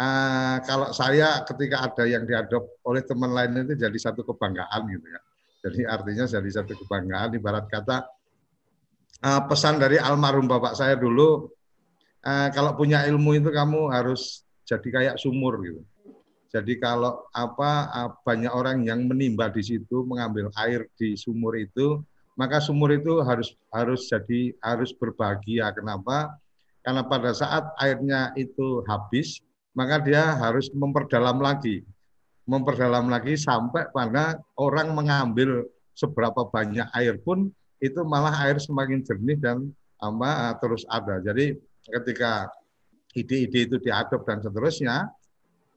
uh, kalau saya ketika ada yang diadop oleh teman lain itu jadi satu kebanggaan gitu ya. Jadi artinya jadi satu kebanggaan ibarat kata uh, pesan dari almarhum bapak saya dulu uh, kalau punya ilmu itu kamu harus jadi kayak sumur gitu. Jadi kalau apa banyak orang yang menimba di situ mengambil air di sumur itu, maka sumur itu harus harus jadi harus berbahagia. Kenapa? Karena pada saat airnya itu habis, maka dia harus memperdalam lagi, memperdalam lagi sampai pada orang mengambil seberapa banyak air pun itu malah air semakin jernih dan apa terus ada. Jadi ketika ide-ide itu diadop dan seterusnya,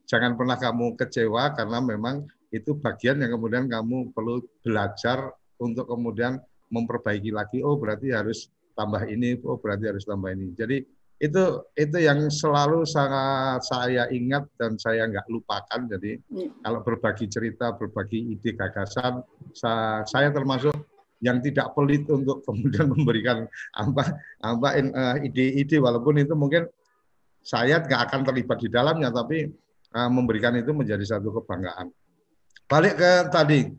jangan pernah kamu kecewa karena memang itu bagian yang kemudian kamu perlu belajar untuk kemudian memperbaiki lagi. Oh berarti harus tambah ini, oh berarti harus tambah ini. Jadi itu itu yang selalu sangat saya ingat dan saya nggak lupakan. Jadi ya. kalau berbagi cerita berbagi ide gagasan saya, saya termasuk yang tidak pelit untuk kemudian memberikan apa apa uh, ide-ide. Walaupun itu mungkin saya nggak akan terlibat di dalamnya tapi uh, memberikan itu menjadi satu kebanggaan. Balik ke tadi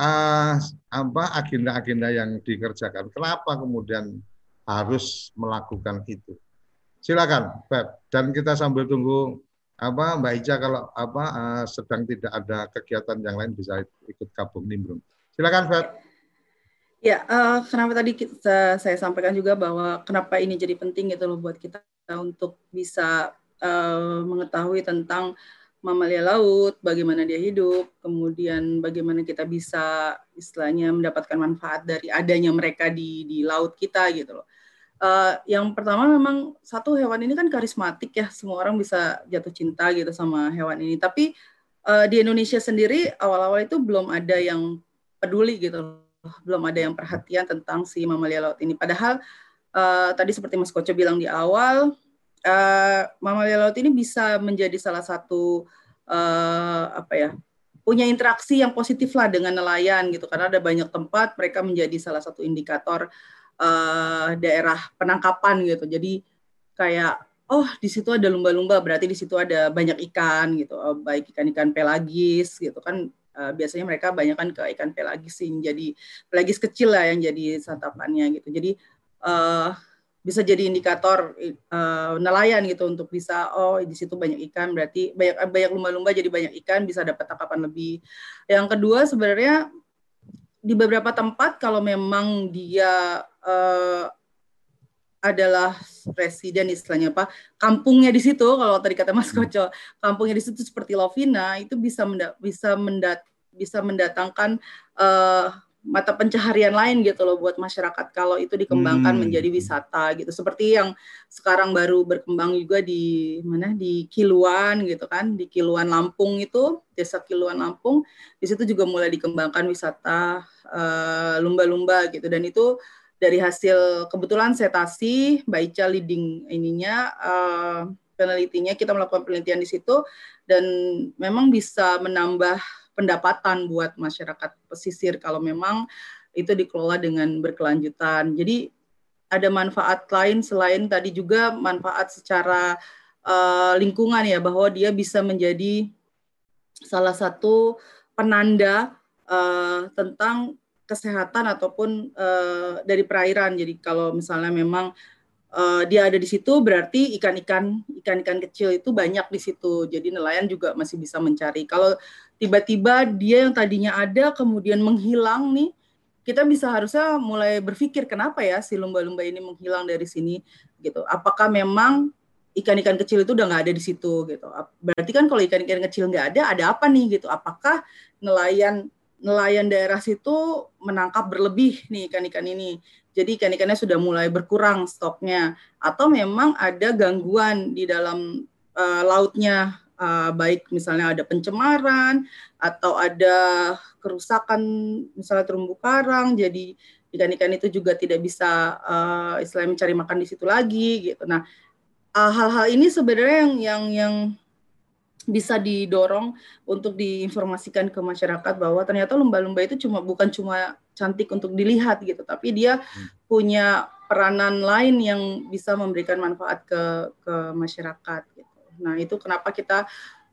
uh, apa agenda-agenda yang dikerjakan. Kenapa kemudian harus melakukan itu Silakan, Beb. Dan kita sambil tunggu apa Mbak Ica kalau apa uh, sedang tidak ada kegiatan yang lain bisa ikut gabung nimbrung. Silakan, Feb. Ya, uh, kenapa tadi kita, saya sampaikan juga bahwa kenapa ini jadi penting gitu loh buat kita untuk bisa uh, mengetahui tentang mamalia laut, bagaimana dia hidup, kemudian bagaimana kita bisa istilahnya mendapatkan manfaat dari adanya mereka di di laut kita gitu loh. Uh, yang pertama memang satu hewan ini kan karismatik ya, semua orang bisa jatuh cinta gitu sama hewan ini. Tapi uh, di Indonesia sendiri awal-awal itu belum ada yang peduli gitu, belum ada yang perhatian tentang si mamalia laut ini. Padahal uh, tadi seperti Mas Koco bilang di awal, uh, mamalia laut ini bisa menjadi salah satu uh, apa ya punya interaksi yang positif lah dengan nelayan gitu karena ada banyak tempat mereka menjadi salah satu indikator uh, daerah penangkapan gitu. Jadi kayak oh di situ ada lumba-lumba berarti di situ ada banyak ikan gitu. Oh, baik ikan-ikan pelagis gitu kan uh, biasanya mereka banyak kan ke ikan pelagis sih jadi pelagis kecil lah yang jadi santapannya gitu. Jadi uh, bisa jadi indikator uh, nelayan gitu untuk bisa oh di situ banyak ikan berarti banyak banyak lumba-lumba jadi banyak ikan bisa dapat tangkapan lebih. Yang kedua sebenarnya di beberapa tempat kalau memang dia uh, adalah presiden istilahnya apa kampungnya di situ kalau tadi kata Mas hmm. Koco kampungnya di situ seperti Lovina itu bisa menda bisa mendat bisa mendatangkan uh, mata pencaharian lain gitu loh buat masyarakat kalau itu dikembangkan hmm. menjadi wisata gitu seperti yang sekarang baru berkembang juga di mana di Kiluan gitu kan di Kiluan Lampung itu desa Kiluan Lampung di situ juga mulai dikembangkan wisata uh, lumba-lumba gitu dan itu dari hasil kebetulan setasi Mbak Ica leading ininya uh, penelitinya kita melakukan penelitian di situ dan memang bisa menambah pendapatan buat masyarakat pesisir kalau memang itu dikelola dengan berkelanjutan. Jadi ada manfaat lain selain tadi juga manfaat secara uh, lingkungan ya bahwa dia bisa menjadi salah satu penanda uh, tentang kesehatan ataupun uh, dari perairan. Jadi kalau misalnya memang uh, dia ada di situ berarti ikan-ikan ikan-ikan kecil itu banyak di situ. Jadi nelayan juga masih bisa mencari. Kalau tiba-tiba dia yang tadinya ada kemudian menghilang nih, kita bisa harusnya mulai berpikir kenapa ya si lumba-lumba ini menghilang dari sini gitu. Apakah memang ikan-ikan kecil itu udah nggak ada di situ gitu. Berarti kan kalau ikan-ikan kecil nggak ada, ada apa nih gitu? Apakah nelayan nelayan daerah situ menangkap berlebih nih ikan-ikan ini. Jadi ikan-ikannya sudah mulai berkurang stoknya atau memang ada gangguan di dalam uh, lautnya uh, baik misalnya ada pencemaran atau ada kerusakan misalnya terumbu karang jadi ikan-ikan itu juga tidak bisa uh, istilahnya mencari makan di situ lagi gitu. Nah, hal-hal uh, ini sebenarnya yang yang yang bisa didorong untuk diinformasikan ke masyarakat bahwa ternyata lumba-lumba itu cuma bukan cuma cantik untuk dilihat gitu, tapi dia punya peranan lain yang bisa memberikan manfaat ke ke masyarakat gitu. Nah, itu kenapa kita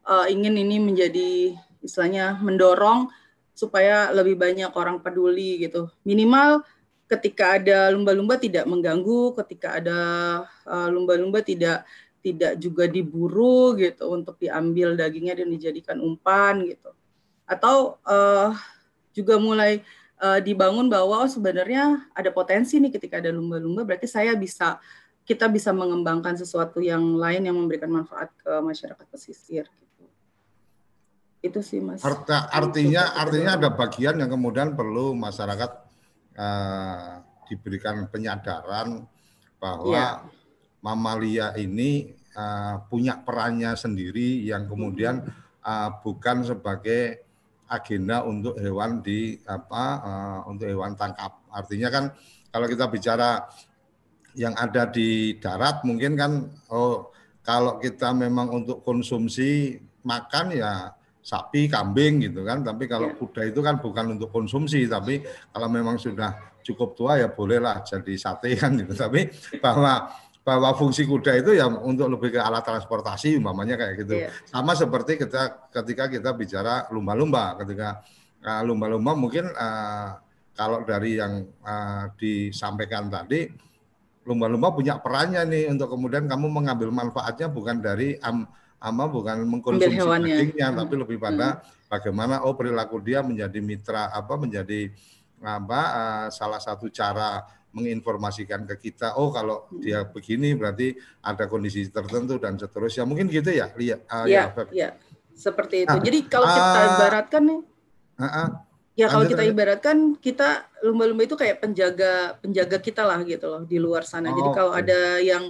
uh, ingin ini menjadi istilahnya mendorong supaya lebih banyak orang peduli gitu. Minimal ketika ada lumba-lumba tidak mengganggu, ketika ada uh, lumba-lumba tidak tidak juga diburu gitu untuk diambil dagingnya dan dijadikan umpan gitu. Atau uh, juga mulai uh, dibangun bahwa oh, sebenarnya ada potensi nih ketika ada lumba-lumba berarti saya bisa kita bisa mengembangkan sesuatu yang lain yang memberikan manfaat ke masyarakat pesisir gitu. itu sih mas. Arta, artinya artinya ada bagian yang kemudian perlu masyarakat uh, diberikan penyadaran bahwa ya mamalia ini uh, punya perannya sendiri yang kemudian uh, bukan sebagai agenda untuk hewan di apa uh, untuk hewan tangkap. Artinya kan kalau kita bicara yang ada di darat mungkin kan oh kalau kita memang untuk konsumsi makan ya sapi, kambing gitu kan. Tapi kalau ya. kuda itu kan bukan untuk konsumsi, tapi kalau memang sudah cukup tua ya bolehlah jadi sate kan gitu. Tapi bahwa bahwa fungsi kuda itu ya untuk lebih ke alat transportasi umpamanya kayak gitu. Yeah. Sama seperti kita ketika kita bicara lumba-lumba, ketika uh, lumba-lumba mungkin uh, kalau dari yang uh, disampaikan tadi lumba-lumba punya perannya nih untuk kemudian kamu mengambil manfaatnya bukan dari am, ama bukan mengkonsumsi dagingnya hmm. tapi lebih pada hmm. bagaimana oh perilaku dia menjadi mitra apa menjadi apa uh, salah satu cara menginformasikan ke kita oh kalau dia begini berarti ada kondisi tertentu dan seterusnya. Mungkin gitu ya lihat uh, ya, ya, ya seperti itu. Nah, jadi kalau kita uh, ibaratkan nih uh, uh, ya kalau kita ibaratkan kita lumba-lumba itu kayak penjaga penjaga kita lah gitu loh di luar sana. Oh, jadi kalau okay. ada yang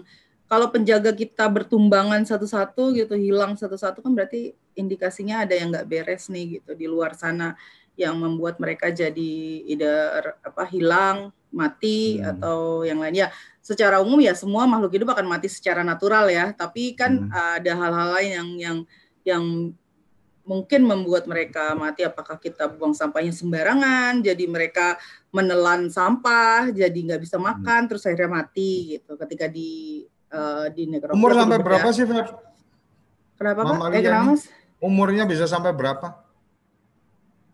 kalau penjaga kita bertumbangan satu-satu gitu hilang satu-satu kan berarti indikasinya ada yang nggak beres nih gitu di luar sana yang membuat mereka jadi either apa hilang mati hmm. atau yang lain ya secara umum ya semua makhluk hidup akan mati secara natural ya tapi kan hmm. ada hal-hal lain yang yang yang mungkin membuat mereka mati apakah kita buang sampahnya sembarangan jadi mereka menelan sampah jadi nggak bisa hmm. makan hmm. terus akhirnya mati gitu ketika di uh, di umur sampai berapa sih Feb? Kenapa Pak? Eh, kenapa Mas? Umurnya bisa sampai berapa?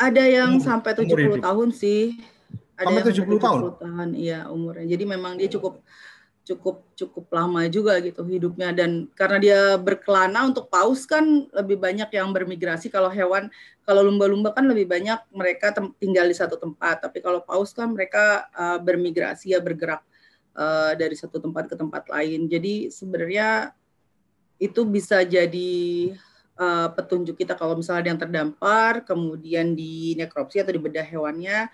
Ada yang umur, sampai 70 tahun sih. Ada sampai 70 tahun. tahun iya umurnya. Jadi memang dia cukup cukup cukup lama juga gitu hidupnya. Dan karena dia berkelana untuk paus kan lebih banyak yang bermigrasi. Kalau hewan kalau lumba-lumba kan lebih banyak mereka tinggal di satu tempat. Tapi kalau paus kan mereka uh, bermigrasi ya bergerak uh, dari satu tempat ke tempat lain. Jadi sebenarnya itu bisa jadi uh, petunjuk kita kalau misalnya ada yang terdampar kemudian di nekropsi atau di bedah hewannya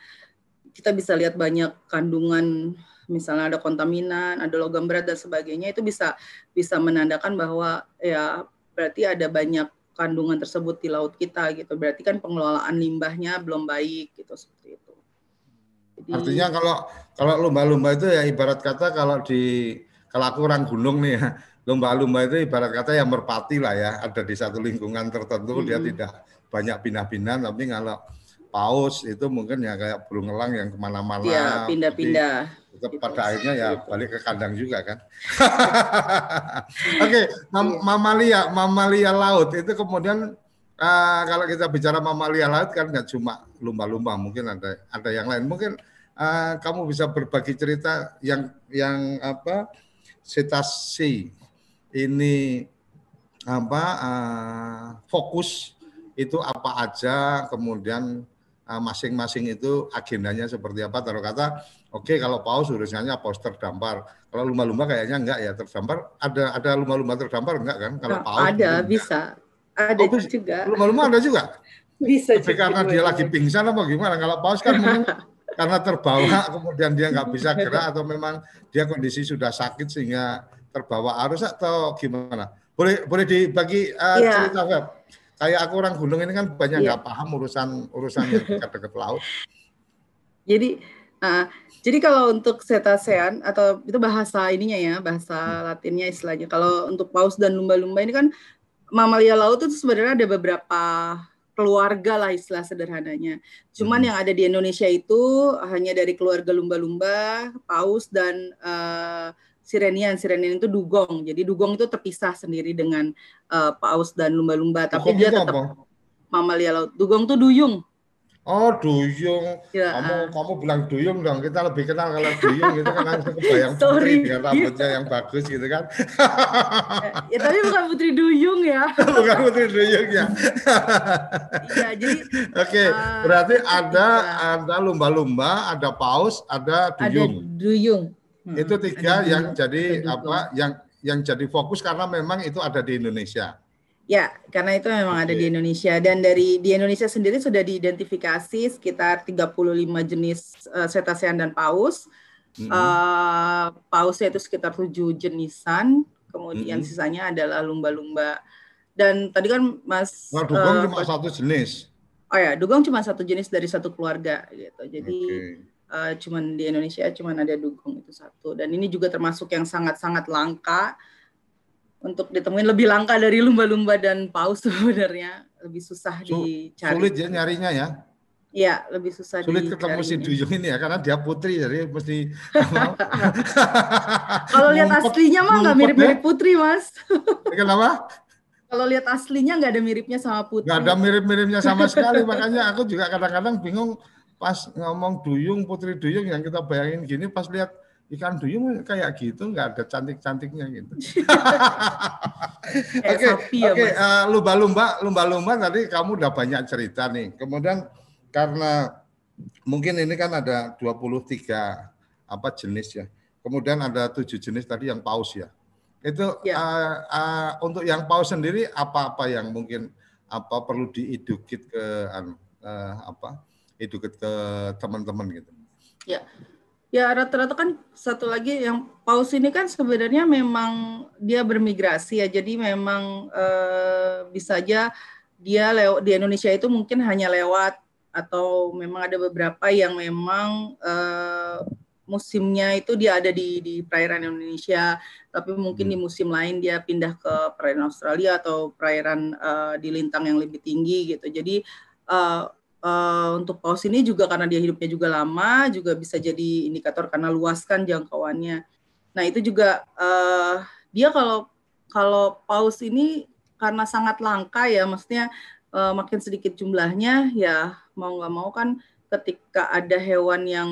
kita bisa lihat banyak kandungan misalnya ada kontaminan, ada logam berat dan sebagainya itu bisa bisa menandakan bahwa ya berarti ada banyak kandungan tersebut di laut kita gitu. Berarti kan pengelolaan limbahnya belum baik gitu seperti itu. Jadi, Artinya kalau kalau lumba-lumba itu ya ibarat kata kalau di kalau aku orang gunung nih ya, lumba-lumba itu ibarat kata yang merpati lah ya, ada di satu lingkungan tertentu -hmm. dia tidak banyak pindah-pindah tapi kalau paus itu mungkin ya kayak burung elang yang ke mana-mana. Iya, pindah-pindah. Gitu. pada akhirnya ya balik ke kandang juga kan. Oke, okay, mam mamalia, mamalia laut itu kemudian uh, kalau kita bicara mamalia laut kan nggak cuma lumba-lumba, mungkin ada ada yang lain. Mungkin uh, kamu bisa berbagi cerita yang yang apa cetacea ini apa uh, fokus itu apa aja kemudian Eh, masing-masing itu agendanya seperti apa. Taruh kata, oke okay, kalau paus urusannya paus terdampar. Kalau lumba-lumba kayaknya enggak ya terdampar. Ada ada lumba-lumba terdampar enggak kan? Kalau nah, paus ada bisa. Ada oh, juga. Lumba-lumba ada juga. bisa. Tapi juga karena dia lagi pingsan apa gimana? Kalau paus kan mungkin karena terbawa kemudian dia nggak bisa gerak atau memang dia kondisi sudah sakit sehingga terbawa arus atau gimana? Boleh boleh dibagi uh, ya. cerita Web? kayak aku orang gunung ini kan banyak iya. nggak yeah. paham urusan urusan dekat-dekat laut. Jadi uh, jadi kalau untuk cetacean atau itu bahasa ininya ya, bahasa hmm. Latinnya istilahnya. Kalau untuk paus dan lumba-lumba ini kan mamalia laut itu sebenarnya ada beberapa keluarga lah istilah sederhananya. Cuman hmm. yang ada di Indonesia itu hanya dari keluarga lumba-lumba, paus dan uh, Sirenian. Sirenian itu dugong. Jadi dugong itu terpisah sendiri dengan uh, paus dan lumba-lumba. Tapi dia tetap apa? mamalia laut. Dugong itu duyung. Oh duyung, ya, kamu uh. kamu bilang duyung dong. Kita lebih kenal kalau duyung itu kan langsung kebayang putri dengan rambutnya yang bagus gitu kan. ya, ya tapi bukan putri duyung ya. bukan putri duyung ya. Iya jadi. Oke, okay, uh, berarti ada ya. ada lumba-lumba, ada paus, ada duyung. Ada duyung. Hmm. Itu tiga yang jadi apa yang yang jadi fokus karena memang itu ada di Indonesia. Ya, karena itu memang okay. ada di Indonesia dan dari di Indonesia sendiri sudah diidentifikasi sekitar 35 jenis uh, cetacean dan paus. Mm -hmm. uh, pausnya itu sekitar tujuh jenisan, kemudian mm -hmm. sisanya adalah lumba-lumba. Dan tadi kan Mas Nah, dugong uh, cuma satu jenis. Oh ya, dugong cuma satu jenis dari satu keluarga gitu. Jadi okay uh, cuman di Indonesia cuman ada dugong itu satu dan ini juga termasuk yang sangat-sangat langka untuk ditemuin lebih langka dari lumba-lumba dan paus sebenarnya lebih susah dicari. Sulit ya nyarinya ya. Iya, lebih susah Sulit ketemu si Duyung ini ya karena dia putri jadi mesti Kalau lihat aslinya mah nggak mirip-mirip putri, Mas. Kenapa? Kalau lihat aslinya nggak ada miripnya sama putri. Nggak ada mirip-miripnya sama sekali, makanya aku juga kadang-kadang bingung pas ngomong duyung putri duyung yang kita bayangin gini pas lihat ikan duyung kayak gitu nggak ada cantik-cantiknya gitu. Kayak Oke, ya, oke, eh, lumba-lumba, lumba-lumba tadi kamu udah banyak cerita nih. Kemudian karena mungkin ini kan ada 23 apa jenis ya. Kemudian ada tujuh jenis tadi yang paus ya. Itu Ya. eh, eh, untuk yang paus sendiri apa-apa yang mungkin apa perlu diedukit ke eh, apa? Edukit ke teman-teman gitu. Ya rata-rata kan satu lagi yang paus ini kan sebenarnya memang dia bermigrasi ya, jadi memang eh, bisa aja dia lewat di Indonesia itu mungkin hanya lewat atau memang ada beberapa yang memang eh, musimnya itu dia ada di di perairan Indonesia, tapi mungkin di musim lain dia pindah ke perairan Australia atau perairan eh, di lintang yang lebih tinggi gitu. Jadi eh, eh, untuk paus ini juga karena dia hidupnya juga lama, juga bisa jadi indikator karena luas kan jangkauannya. Nah itu juga eh, dia kalau kalau paus ini karena sangat langka ya, maksudnya eh, makin sedikit jumlahnya ya mau nggak mau kan ketika ada hewan yang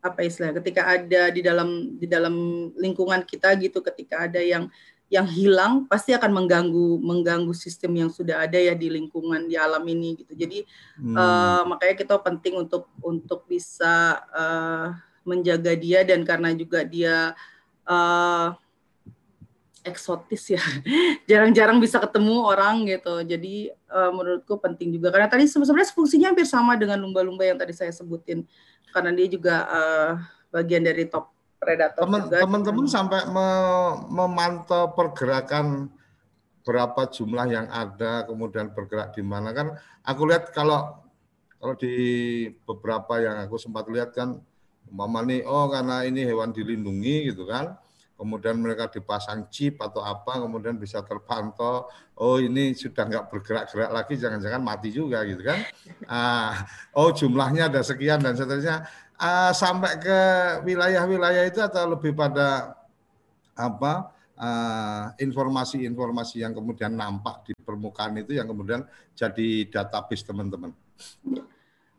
apa istilah ketika ada di dalam di dalam lingkungan kita gitu ketika ada yang yang hilang pasti akan mengganggu mengganggu sistem yang sudah ada ya di lingkungan di alam ini gitu. Jadi Hmm. Eh, makanya kita penting untuk untuk bisa eh, menjaga dia dan karena juga dia eh, eksotis ya. Jarang-jarang bisa ketemu orang gitu. Jadi eh, menurutku penting juga. Karena tadi sebenarnya fungsinya hampir sama dengan lumba-lumba yang tadi saya sebutin. Karena dia juga eh, bagian dari top predator Teman- juga Teman-teman sampai me- memantau pergerakan berapa jumlah yang ada, kemudian bergerak di mana kan? Aku lihat kalau kalau di beberapa yang aku sempat lihat kan, umpama nih, oh karena ini hewan dilindungi gitu kan, kemudian mereka dipasang chip atau apa, kemudian bisa terpantau, oh ini sudah nggak bergerak-gerak lagi, jangan-jangan mati juga gitu kan? Ah, oh jumlahnya ada sekian dan seterusnya. Ah, sampai ke wilayah-wilayah itu atau lebih pada apa eh, informasi-informasi yang kemudian nampak di permukaan itu yang kemudian jadi database teman-teman.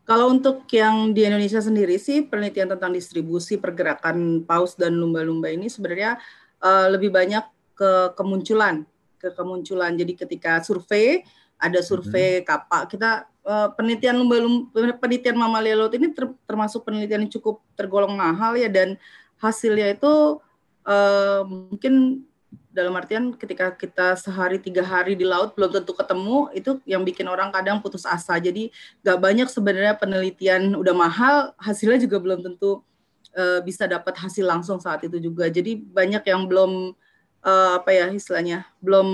Kalau untuk yang di Indonesia sendiri sih penelitian tentang distribusi pergerakan paus dan lumba-lumba ini sebenarnya eh, lebih banyak ke kemunculan, ke kemunculan. Jadi ketika survei ada survei kapak kita eh, penelitian lumba-lumba penelitian mamalia laut ini ter- termasuk penelitian yang cukup tergolong mahal ya dan hasilnya itu eh, mungkin dalam artian ketika kita sehari tiga hari di laut belum tentu ketemu itu yang bikin orang kadang putus asa. Jadi nggak banyak sebenarnya penelitian udah mahal hasilnya juga belum tentu eh, bisa dapat hasil langsung saat itu juga. Jadi banyak yang belum eh, apa ya istilahnya belum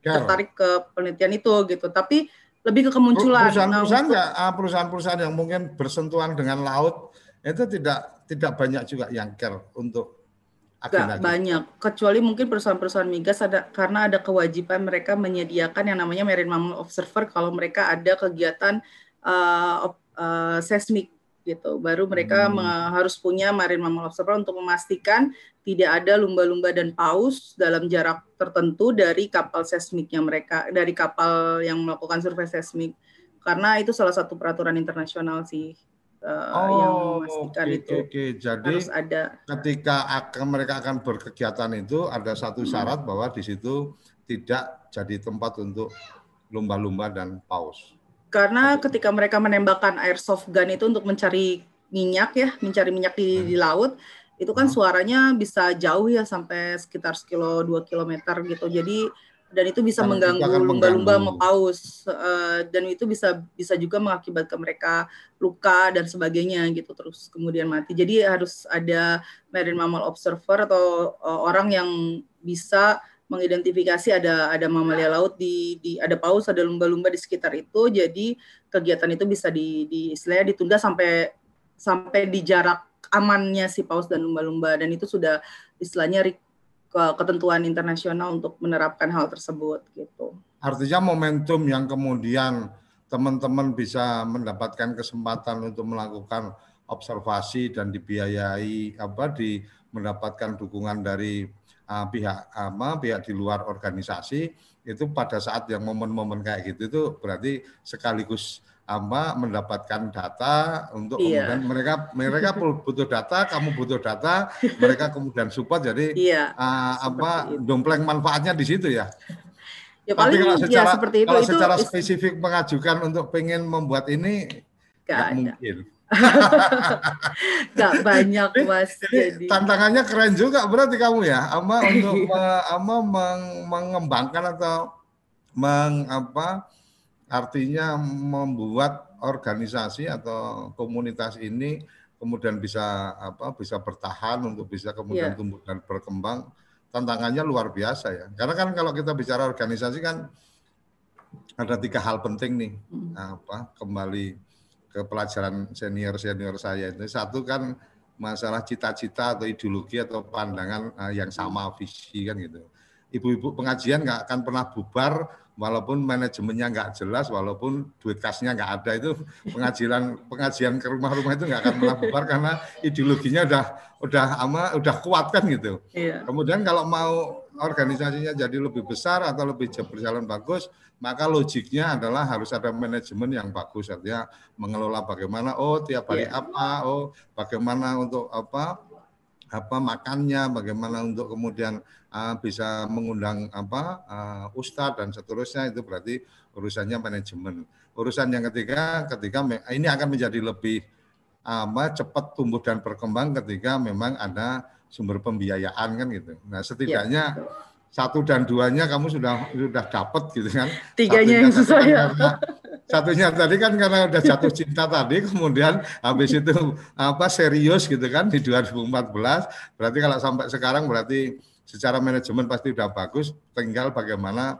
tertarik ke penelitian itu gitu. Tapi lebih ke kemunculan Nah, Perusahaan-perusahaan nggak, ah, perusahaan-perusahaan yang mungkin bersentuhan dengan laut itu tidak tidak banyak juga yang care untuk agenda banyak, kecuali mungkin perusahaan-perusahaan migas ada karena ada kewajiban mereka menyediakan yang namanya Marine Mammal Observer kalau mereka ada kegiatan uh, uh, seismik gitu. Baru mereka Hmm. harus punya Marine Mammal Observer untuk memastikan tidak ada lumba-lumba dan paus dalam jarak tertentu dari kapal seismiknya mereka, dari kapal yang melakukan survei seismik. Karena itu salah satu peraturan internasional sih uh, yang Oh, memastikan oke, itu oke, oke. Jadi harus ada. ketika akan mereka akan berkegiatan itu ada satu Hmm. syarat bahwa di situ tidak jadi tempat untuk lumba-lumba dan paus. Karena ketika mereka menembakkan airsoft gun itu untuk mencari minyak ya, mencari minyak di, di laut, itu kan Hmm. suaranya bisa jauh ya sampai sekitar sekilo dua kilometer gitu. Jadi dan itu bisa Dan mengganggu lumba-lumba sama paus Eh, dan itu bisa bisa juga mengakibatkan mereka luka dan sebagainya gitu terus kemudian mati. Jadi harus ada marine mammal observer atau eh, orang yang bisa mengidentifikasi ada ada mamalia laut di di ada paus ada lumba-lumba di sekitar itu jadi kegiatan itu bisa di, di istilahnya ditunda sampai sampai di jarak amannya si paus dan lumba-lumba dan itu sudah istilahnya ketentuan internasional untuk menerapkan hal tersebut gitu. Artinya momentum yang kemudian teman-teman bisa mendapatkan kesempatan untuk melakukan observasi dan dibiayai apa di mendapatkan dukungan dari uh, pihak apa pihak di luar organisasi itu pada saat yang momen-momen kayak gitu itu berarti sekaligus apa mendapatkan data untuk Iya. kemudian mereka mereka butuh data, kamu butuh data, mereka kemudian support jadi Iya. ah, apa itu. dompleng manfaatnya di situ ya. Ya Tapi paling kalau ya secara seperti itu kalau itu secara is- spesifik mengajukan untuk pengen membuat ini nggak mungkin. Nggak banyak Mas. Jadi Jadi tantangannya keren juga berarti kamu ya, ama untuk ama meng- mengembangkan atau meng apa artinya membuat organisasi atau komunitas ini kemudian bisa apa bisa bertahan untuk bisa kemudian Iya. tumbuh dan berkembang tantangannya luar biasa ya karena kan kalau kita bicara organisasi kan ada tiga hal penting nih Hmm. apa kembali ke pelajaran senior senior saya itu satu kan masalah cita-cita atau ideologi atau pandangan eh, yang sama visi kan gitu ibu-ibu pengajian nggak akan pernah bubar walaupun manajemennya nggak jelas walaupun duit kasnya nggak ada itu pengajian pengajian ke rumah-rumah itu nggak akan pernah bubar karena ideologinya udah udah ama udah kuat kan gitu Iya. Kemudian kalau mau organisasinya jadi lebih besar atau lebih berjalan bagus, maka logiknya adalah harus ada manajemen yang bagus, artinya mengelola bagaimana, oh tiap hari Iya. apa, oh bagaimana untuk apa, apa makannya, bagaimana untuk kemudian uh, bisa mengundang apa uh, ustadz dan seterusnya itu berarti urusannya manajemen. Urusan yang ketiga, ketika ini akan menjadi lebih apa cepat tumbuh dan berkembang ketika memang ada sumber pembiayaan kan gitu. Nah setidaknya betul. satu dan duanya kamu sudah sudah dapat gitu kan. Tiganya Satunya yang susah ya. karena- satunya tadi kan karena udah jatuh cinta tadi, kemudian habis itu apa serius gitu kan di 2014. Berarti kalau sampai sekarang berarti secara manajemen pasti udah bagus. Tinggal bagaimana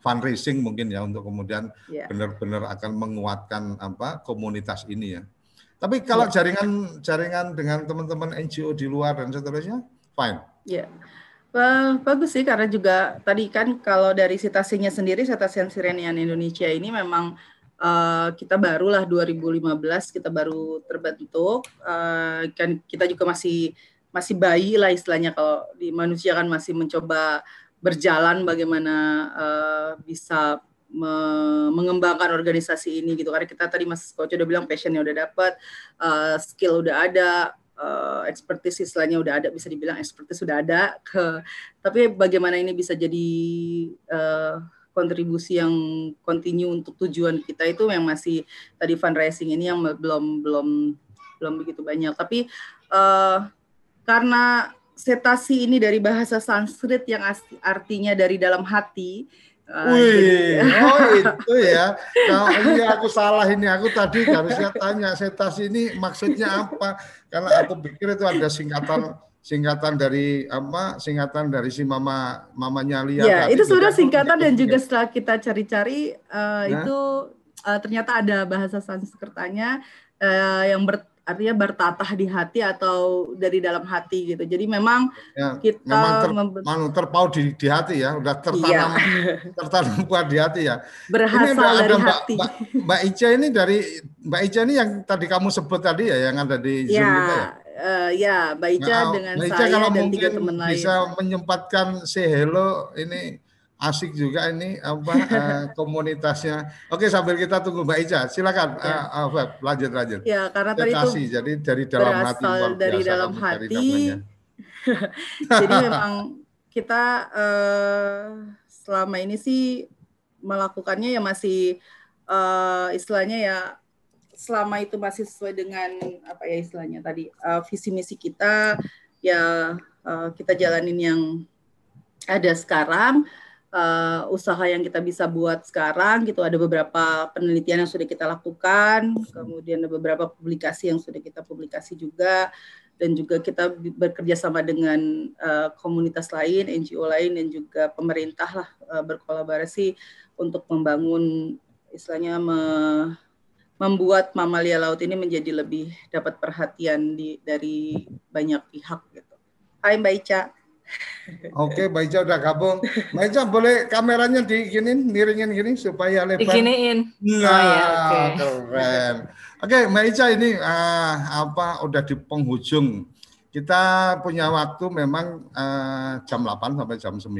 fundraising mungkin ya untuk kemudian Iya. benar-benar akan menguatkan apa komunitas ini ya. Tapi kalau Iya. jaringan jaringan dengan teman-teman NGO di luar dan seterusnya, fine. Ya, Ba- bagus sih karena juga tadi kan kalau dari sitasinya sendiri, Cetacean Sirenian Indonesia ini memang eh, kita barulah 2015 kita baru terbentuk. Eh, kan kita juga masih masih bayi lah istilahnya kalau di manusia kan masih mencoba berjalan bagaimana eh, bisa me- mengembangkan organisasi ini gitu karena kita tadi Mas Koco udah bilang passionnya udah dapat, eh, skill udah ada, eh, expertise istilahnya udah ada bisa dibilang expertise sudah ada ke tapi bagaimana ini bisa jadi eh, kontribusi yang continue untuk tujuan kita itu yang masih tadi fundraising ini yang belum belum belum begitu banyak tapi eh, karena setasi ini dari bahasa Sanskrit yang artinya dari dalam hati eh, Wih, oh itu ya. Nah, iya aku salah ini. Aku tadi harusnya tanya setasi ini maksudnya apa? Karena aku pikir itu ada singkatan singkatan dari apa? Singkatan dari si mama mamanya Lia. Ya, tadi. itu sudah singkatan dan pikir- juga setelah kita cari-cari eh, Nah. itu eh, ternyata ada bahasa Sanskertanya eh, yang ber, artinya bertatah di hati atau dari dalam hati gitu. Jadi memang ya, kita memang ter, terpaut di, di hati ya, udah Iya, tertanam tertanam kuat di hati ya. Ini berasal ada, ada dari Mbak, hati. Mbak, Mbak Ica ini dari Mbak Ica ini yang tadi kamu sebut tadi ya, yang ada di Zoom Ya, kita ya. eh, ya, Mbak Ica Nah, dengan Mbak Ica saya kalau dan mungkin tiga teman lain. bisa menyempatkan say hello ini asik juga ini apa eh, komunitasnya. Oke sambil kita tunggu Mbak Ica, silakan Ya. eh, Feb, lanjut lanjut. Ya, karena tadi itu jadi dari dalam hati dari biasa dalam hati. Jadi memang kita eh, selama ini sih melakukannya ya masih eh, istilahnya ya selama itu masih sesuai dengan apa ya istilahnya tadi eh, visi misi kita ya eh, kita jalanin yang ada sekarang eh, usaha yang kita bisa buat sekarang gitu ada beberapa penelitian yang sudah kita lakukan kemudian ada beberapa publikasi yang sudah kita publikasi juga dan juga kita bekerja sama dengan eh, komunitas lain, NGO lain dan juga pemerintah lah eh, berkolaborasi untuk membangun istilahnya me- membuat mamalia laut ini menjadi lebih dapat perhatian di, dari banyak pihak gitu. Hai Mbak Ica. Oke Mbak Ica udah gabung. Mbak Ica boleh kameranya diginin, miringin gini supaya lebar. Diginiin. Nah, Oh ya, oke. keren. Oke, Mbak Ica ini eh, apa udah di penghujung. Kita punya waktu memang eh, jam 8 sampai jam 9.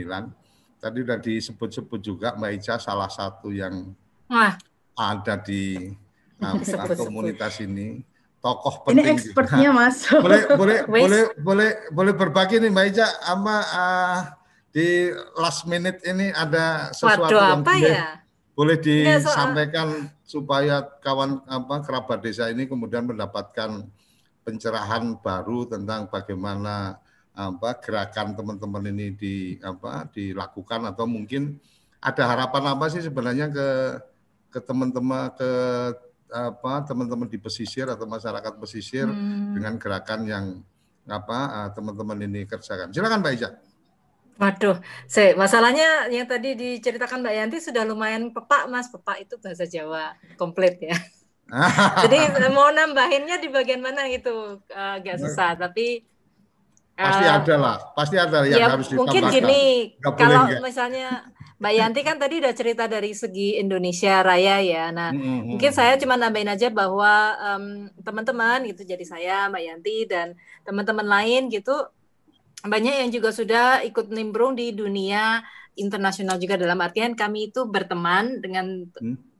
Tadi udah disebut-sebut juga Mbak Ica salah satu yang Wah, ada di apa, komunitas ini tokoh penting. Ini expertnya Mas. boleh boleh boleh boleh boleh berbagi nih Mbak Ica sama uh, di last minute ini ada sesuatu Waduh, yang apa boleh, ya? boleh disampaikan supaya kawan apa kerabat desa ini kemudian mendapatkan pencerahan baru tentang bagaimana apa gerakan teman-teman ini di apa dilakukan atau mungkin ada harapan apa sih sebenarnya ke ke teman-teman ke apa teman-teman di pesisir atau masyarakat pesisir hmm. dengan gerakan yang apa uh, teman-teman ini kerjakan. Silakan Mbak Ica. Waduh, saya masalahnya yang tadi diceritakan Mbak Yanti sudah lumayan pepak Mas. Pepak itu bahasa Jawa komplit ya. Jadi mau nambahinnya di bagian mana itu uh, agak susah, tapi pasti uh, ada lah, pasti ada yang ya, harus ditambahkan. Mungkin gini, kalau misalnya Mbak Yanti kan tadi udah cerita dari segi Indonesia Raya ya. Nah, hmm, hmm. mungkin saya cuma nambahin aja bahwa um, teman-teman gitu jadi saya Mbak Yanti dan teman-teman lain gitu banyak yang juga sudah ikut nimbrung di dunia internasional juga dalam artian kami itu berteman dengan hmm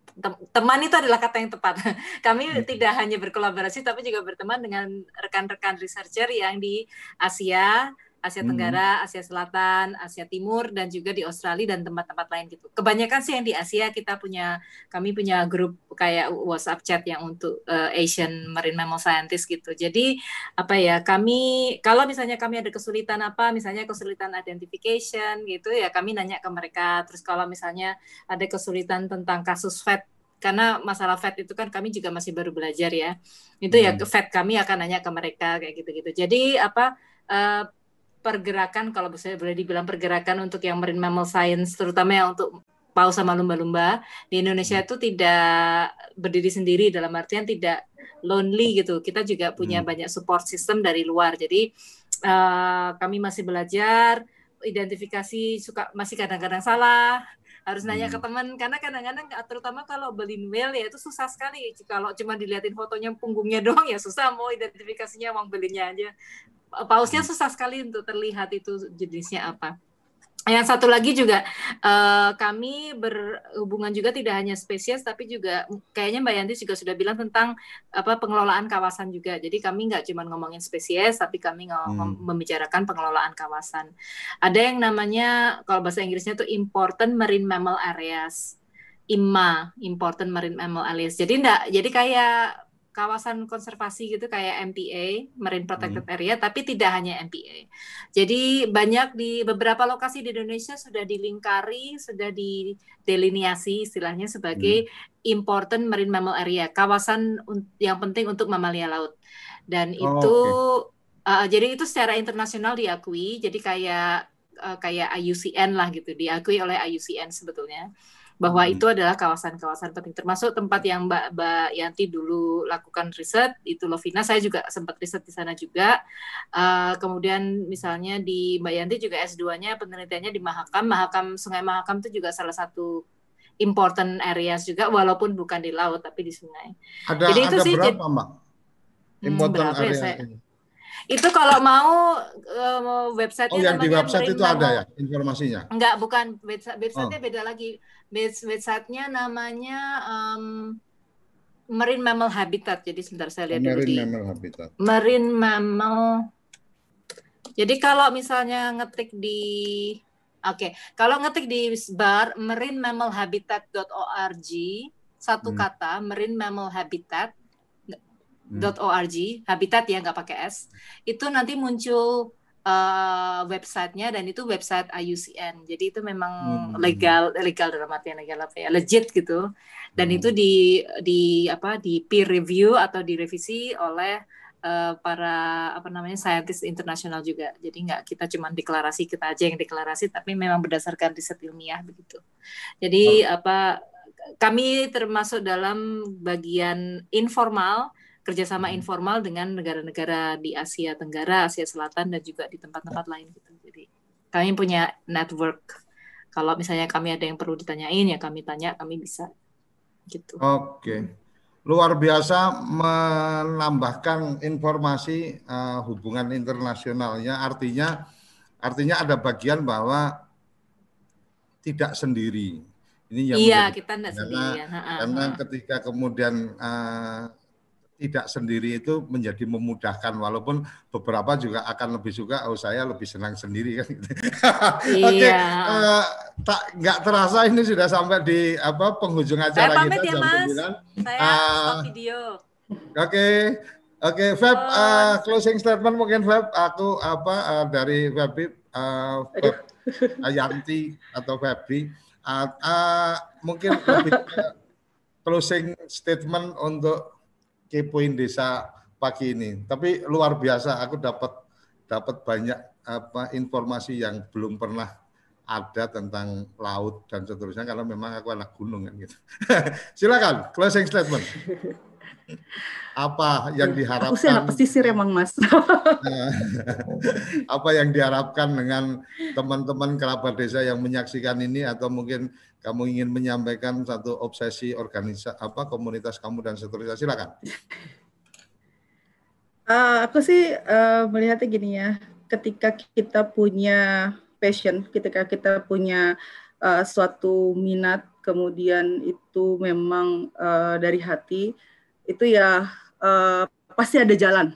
teman itu adalah kata yang tepat. Kami hmm. tidak hanya berkolaborasi tapi juga berteman dengan rekan-rekan researcher yang di Asia, Asia hmm. Tenggara, Asia Selatan, Asia Timur dan juga di Australia dan tempat-tempat lain gitu. Kebanyakan sih yang di Asia kita punya kami punya grup kayak WhatsApp chat yang untuk uh, Asian Marine Mammal Scientist gitu. Jadi apa ya, kami kalau misalnya kami ada kesulitan apa, misalnya kesulitan identification gitu ya kami nanya ke mereka. Terus kalau misalnya ada kesulitan tentang kasus FED karena masalah FED itu kan kami juga masih baru belajar ya. Itu ya, hmm. ya FED kami akan nanya ke mereka kayak gitu-gitu. Jadi apa uh, pergerakan kalau bisa boleh dibilang pergerakan untuk yang marine mammal science terutama yang untuk paus sama lumba-lumba di Indonesia itu tidak berdiri sendiri dalam artian tidak lonely gitu. Kita juga punya hmm. banyak support system dari luar. Jadi uh, kami masih belajar identifikasi suka masih kadang-kadang salah harus nanya ke hmm. teman karena kadang-kadang terutama kalau berlin whale ya itu susah sekali kalau cuma dilihatin fotonya punggungnya doang ya susah mau identifikasinya uang belinnya aja pausnya susah sekali untuk terlihat itu jenisnya apa. Yang satu lagi juga uh, kami berhubungan juga tidak hanya spesies tapi juga kayaknya Mbak Yanti juga sudah bilang tentang apa pengelolaan kawasan juga. Jadi kami nggak cuma ngomongin spesies tapi kami ngomong, hmm. membicarakan pengelolaan kawasan. Ada yang namanya kalau bahasa Inggrisnya itu important marine mammal areas. IMA, important marine mammal areas. Jadi enggak jadi kayak kawasan konservasi gitu kayak MPA, Marine Protected hmm. Area, tapi tidak hanya MPA. Jadi banyak di beberapa lokasi di Indonesia sudah dilingkari, sudah didelineasi istilahnya sebagai hmm. important marine mammal area, kawasan yang penting untuk mamalia laut. Dan oh, itu okay. uh, jadi itu secara internasional diakui, jadi kayak uh, kayak IUCN lah gitu, diakui oleh IUCN sebetulnya bahwa hmm. itu adalah kawasan-kawasan penting termasuk tempat yang Mbak Mbak Yanti dulu lakukan riset itu Lovina saya juga sempat riset di sana juga uh, kemudian misalnya di Mbak Yanti juga S2-nya penelitiannya di Mahakam Mahakam Sungai Mahakam itu juga salah satu important areas juga walaupun bukan di laut tapi di sungai. Ada Jadi itu ada sih berapa Mbak? Hmm, important hmm, area ya saya, ini? Itu kalau mau uh, website Oh, yang di website itu ada ya informasinya? Enggak, bukan website website-nya oh. beda lagi website-nya namanya um, Marine Mammal Habitat. Jadi sebentar saya lihat Marine dulu di Mammal Habitat. Marine Mammal. Jadi kalau misalnya ngetik di Oke, okay. kalau ngetik di bar marine mammal habitat.org satu hmm. kata marine mammal habitat. .org habitat ya nggak pakai s itu nanti muncul uh, websitenya dan itu website IUCN. Jadi itu memang hmm. legal legal dalam artian legal apa ya legit gitu. Dan hmm. itu di di apa di peer review atau direvisi oleh uh, para apa namanya scientist internasional juga. Jadi nggak kita cuma deklarasi kita aja yang deklarasi, tapi memang berdasarkan riset ilmiah begitu. Jadi oh. apa kami termasuk dalam bagian informal kerjasama hmm. informal dengan negara-negara di Asia Tenggara, Asia Selatan dan juga di tempat-tempat lain gitu. Jadi kami punya network. Kalau misalnya kami ada yang perlu ditanyain ya kami tanya, kami bisa gitu. Oke. Luar biasa menambahkan informasi uh, hubungan internasionalnya artinya artinya ada bagian bahwa tidak sendiri Ini yang iya, kita tidak sendirian. Karena ketika kemudian uh, tidak sendiri itu menjadi memudahkan walaupun beberapa juga akan lebih suka oh saya lebih senang sendiri kan gitu. Iya. Oke, uh, tak nggak terasa ini sudah sampai di apa penghujung acara saya pamit kita ya, jam Mas. 9. Saya uh, video. Oke. Okay. Oke, okay, Feb, uh, closing statement mungkin Feb, aku apa uh, dari Feb, uh, Feb Ayanti atau Febri, uh, uh, mungkin lebih closing statement untuk kepoin desa pagi ini. Tapi luar biasa, aku dapat dapat banyak apa informasi yang belum pernah ada tentang laut dan seterusnya karena memang aku anak gunung kan gitu. Silakan closing statement. Apa yang diharapkan? Aku sih anak pesisir emang mas. apa yang diharapkan dengan teman-teman kerabat desa yang menyaksikan ini atau mungkin kamu ingin menyampaikan satu obsesi organisasi apa komunitas kamu dan seterusnya silakan. Uh, aku sih uh, melihatnya gini ya, ketika kita punya passion, ketika kita punya uh, suatu minat, kemudian itu memang uh, dari hati, itu ya uh, pasti ada jalan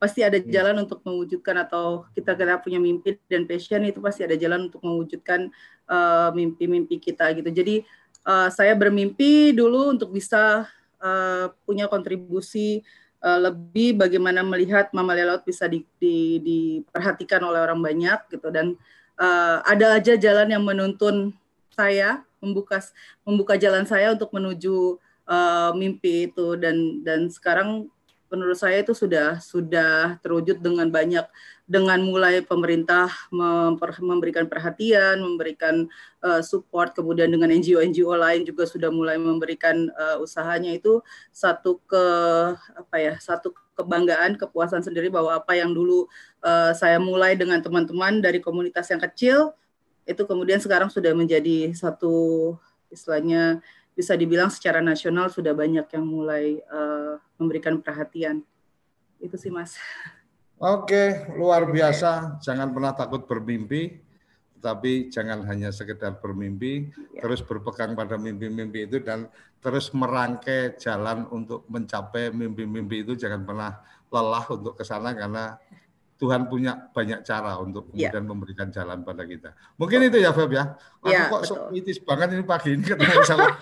pasti ada hmm. jalan untuk mewujudkan atau kita kita punya mimpi dan passion itu pasti ada jalan untuk mewujudkan uh, mimpi-mimpi uh, kita gitu. Jadi uh, saya bermimpi dulu untuk bisa uh, punya kontribusi uh, lebih bagaimana melihat mamalia laut bisa di, di, diperhatikan oleh orang banyak gitu dan uh, ada aja jalan yang menuntun saya membuka membuka jalan saya untuk menuju uh, mimpi itu. Dan dan sekarang menurut saya itu sudah sudah terwujud dengan banyak dengan mulai pemerintah memper, memberikan perhatian, memberikan uh, support, kemudian dengan NGO-NGO lain juga sudah mulai memberikan uh, usahanya. Itu satu ke apa ya satu kebanggaan, kepuasan sendiri bahwa apa yang dulu uh, saya mulai dengan teman-teman dari komunitas yang kecil itu kemudian sekarang sudah menjadi satu istilahnya bisa dibilang secara nasional sudah banyak yang mulai uh, memberikan perhatian. Itu sih Mas. Oke, luar biasa. Jangan pernah takut bermimpi, tapi jangan hanya sekedar bermimpi, ya. terus berpegang pada mimpi-mimpi itu dan terus merangkai jalan untuk mencapai mimpi-mimpi itu. Jangan pernah lelah untuk ke sana karena Tuhan punya banyak cara untuk ya. kemudian yeah. memberikan jalan pada kita. Mungkin itu ya Feb ya. Aku yeah, kok sopitis banget ini pagi ini ketemu sama.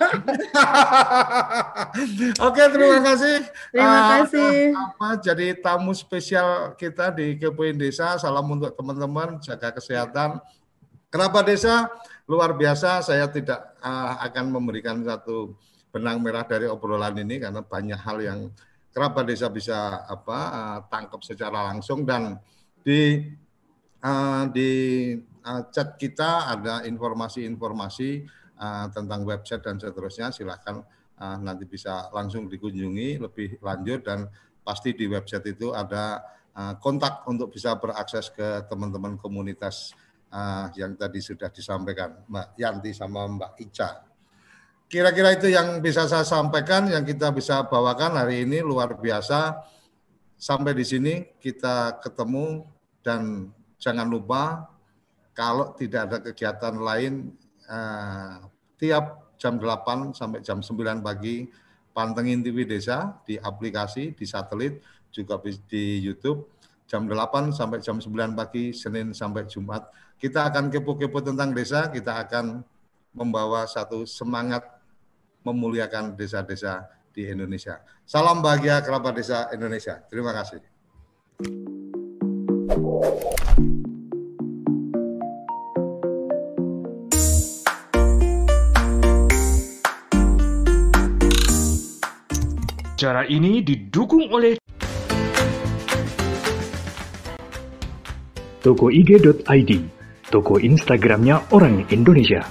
Oke, terima kasih. Terima uh, kasih. Apa jadi tamu spesial kita di Kepoin Desa. Salam untuk teman-teman, jaga kesehatan. Kenapa desa luar biasa. Saya tidak uh, akan memberikan satu benang merah dari obrolan ini karena banyak hal yang kerabat desa bisa apa uh, tangkap secara langsung dan di uh, di uh, chat kita ada informasi-informasi uh, tentang website dan seterusnya silahkan uh, nanti bisa langsung dikunjungi lebih lanjut dan pasti di website itu ada kontak untuk bisa berakses ke teman-teman komunitas yang tadi sudah disampaikan Mbak Yanti sama Mbak Ica. Kira-kira itu yang bisa saya sampaikan, yang kita bisa bawakan hari ini luar biasa. Sampai di sini kita ketemu dan jangan lupa kalau tidak ada kegiatan lain eh, tiap jam 8 sampai jam 9 pagi pantengin TV Desa di aplikasi, di satelit, juga di YouTube jam 8 sampai jam 9 pagi Senin sampai Jumat. Kita akan kepo-kepo tentang desa, kita akan membawa satu semangat memuliakan desa-desa di Indonesia. Salam bahagia kerabat desa Indonesia. Terima kasih. Cara ini didukung oleh Toko IG.id, toko Instagramnya orang Indonesia.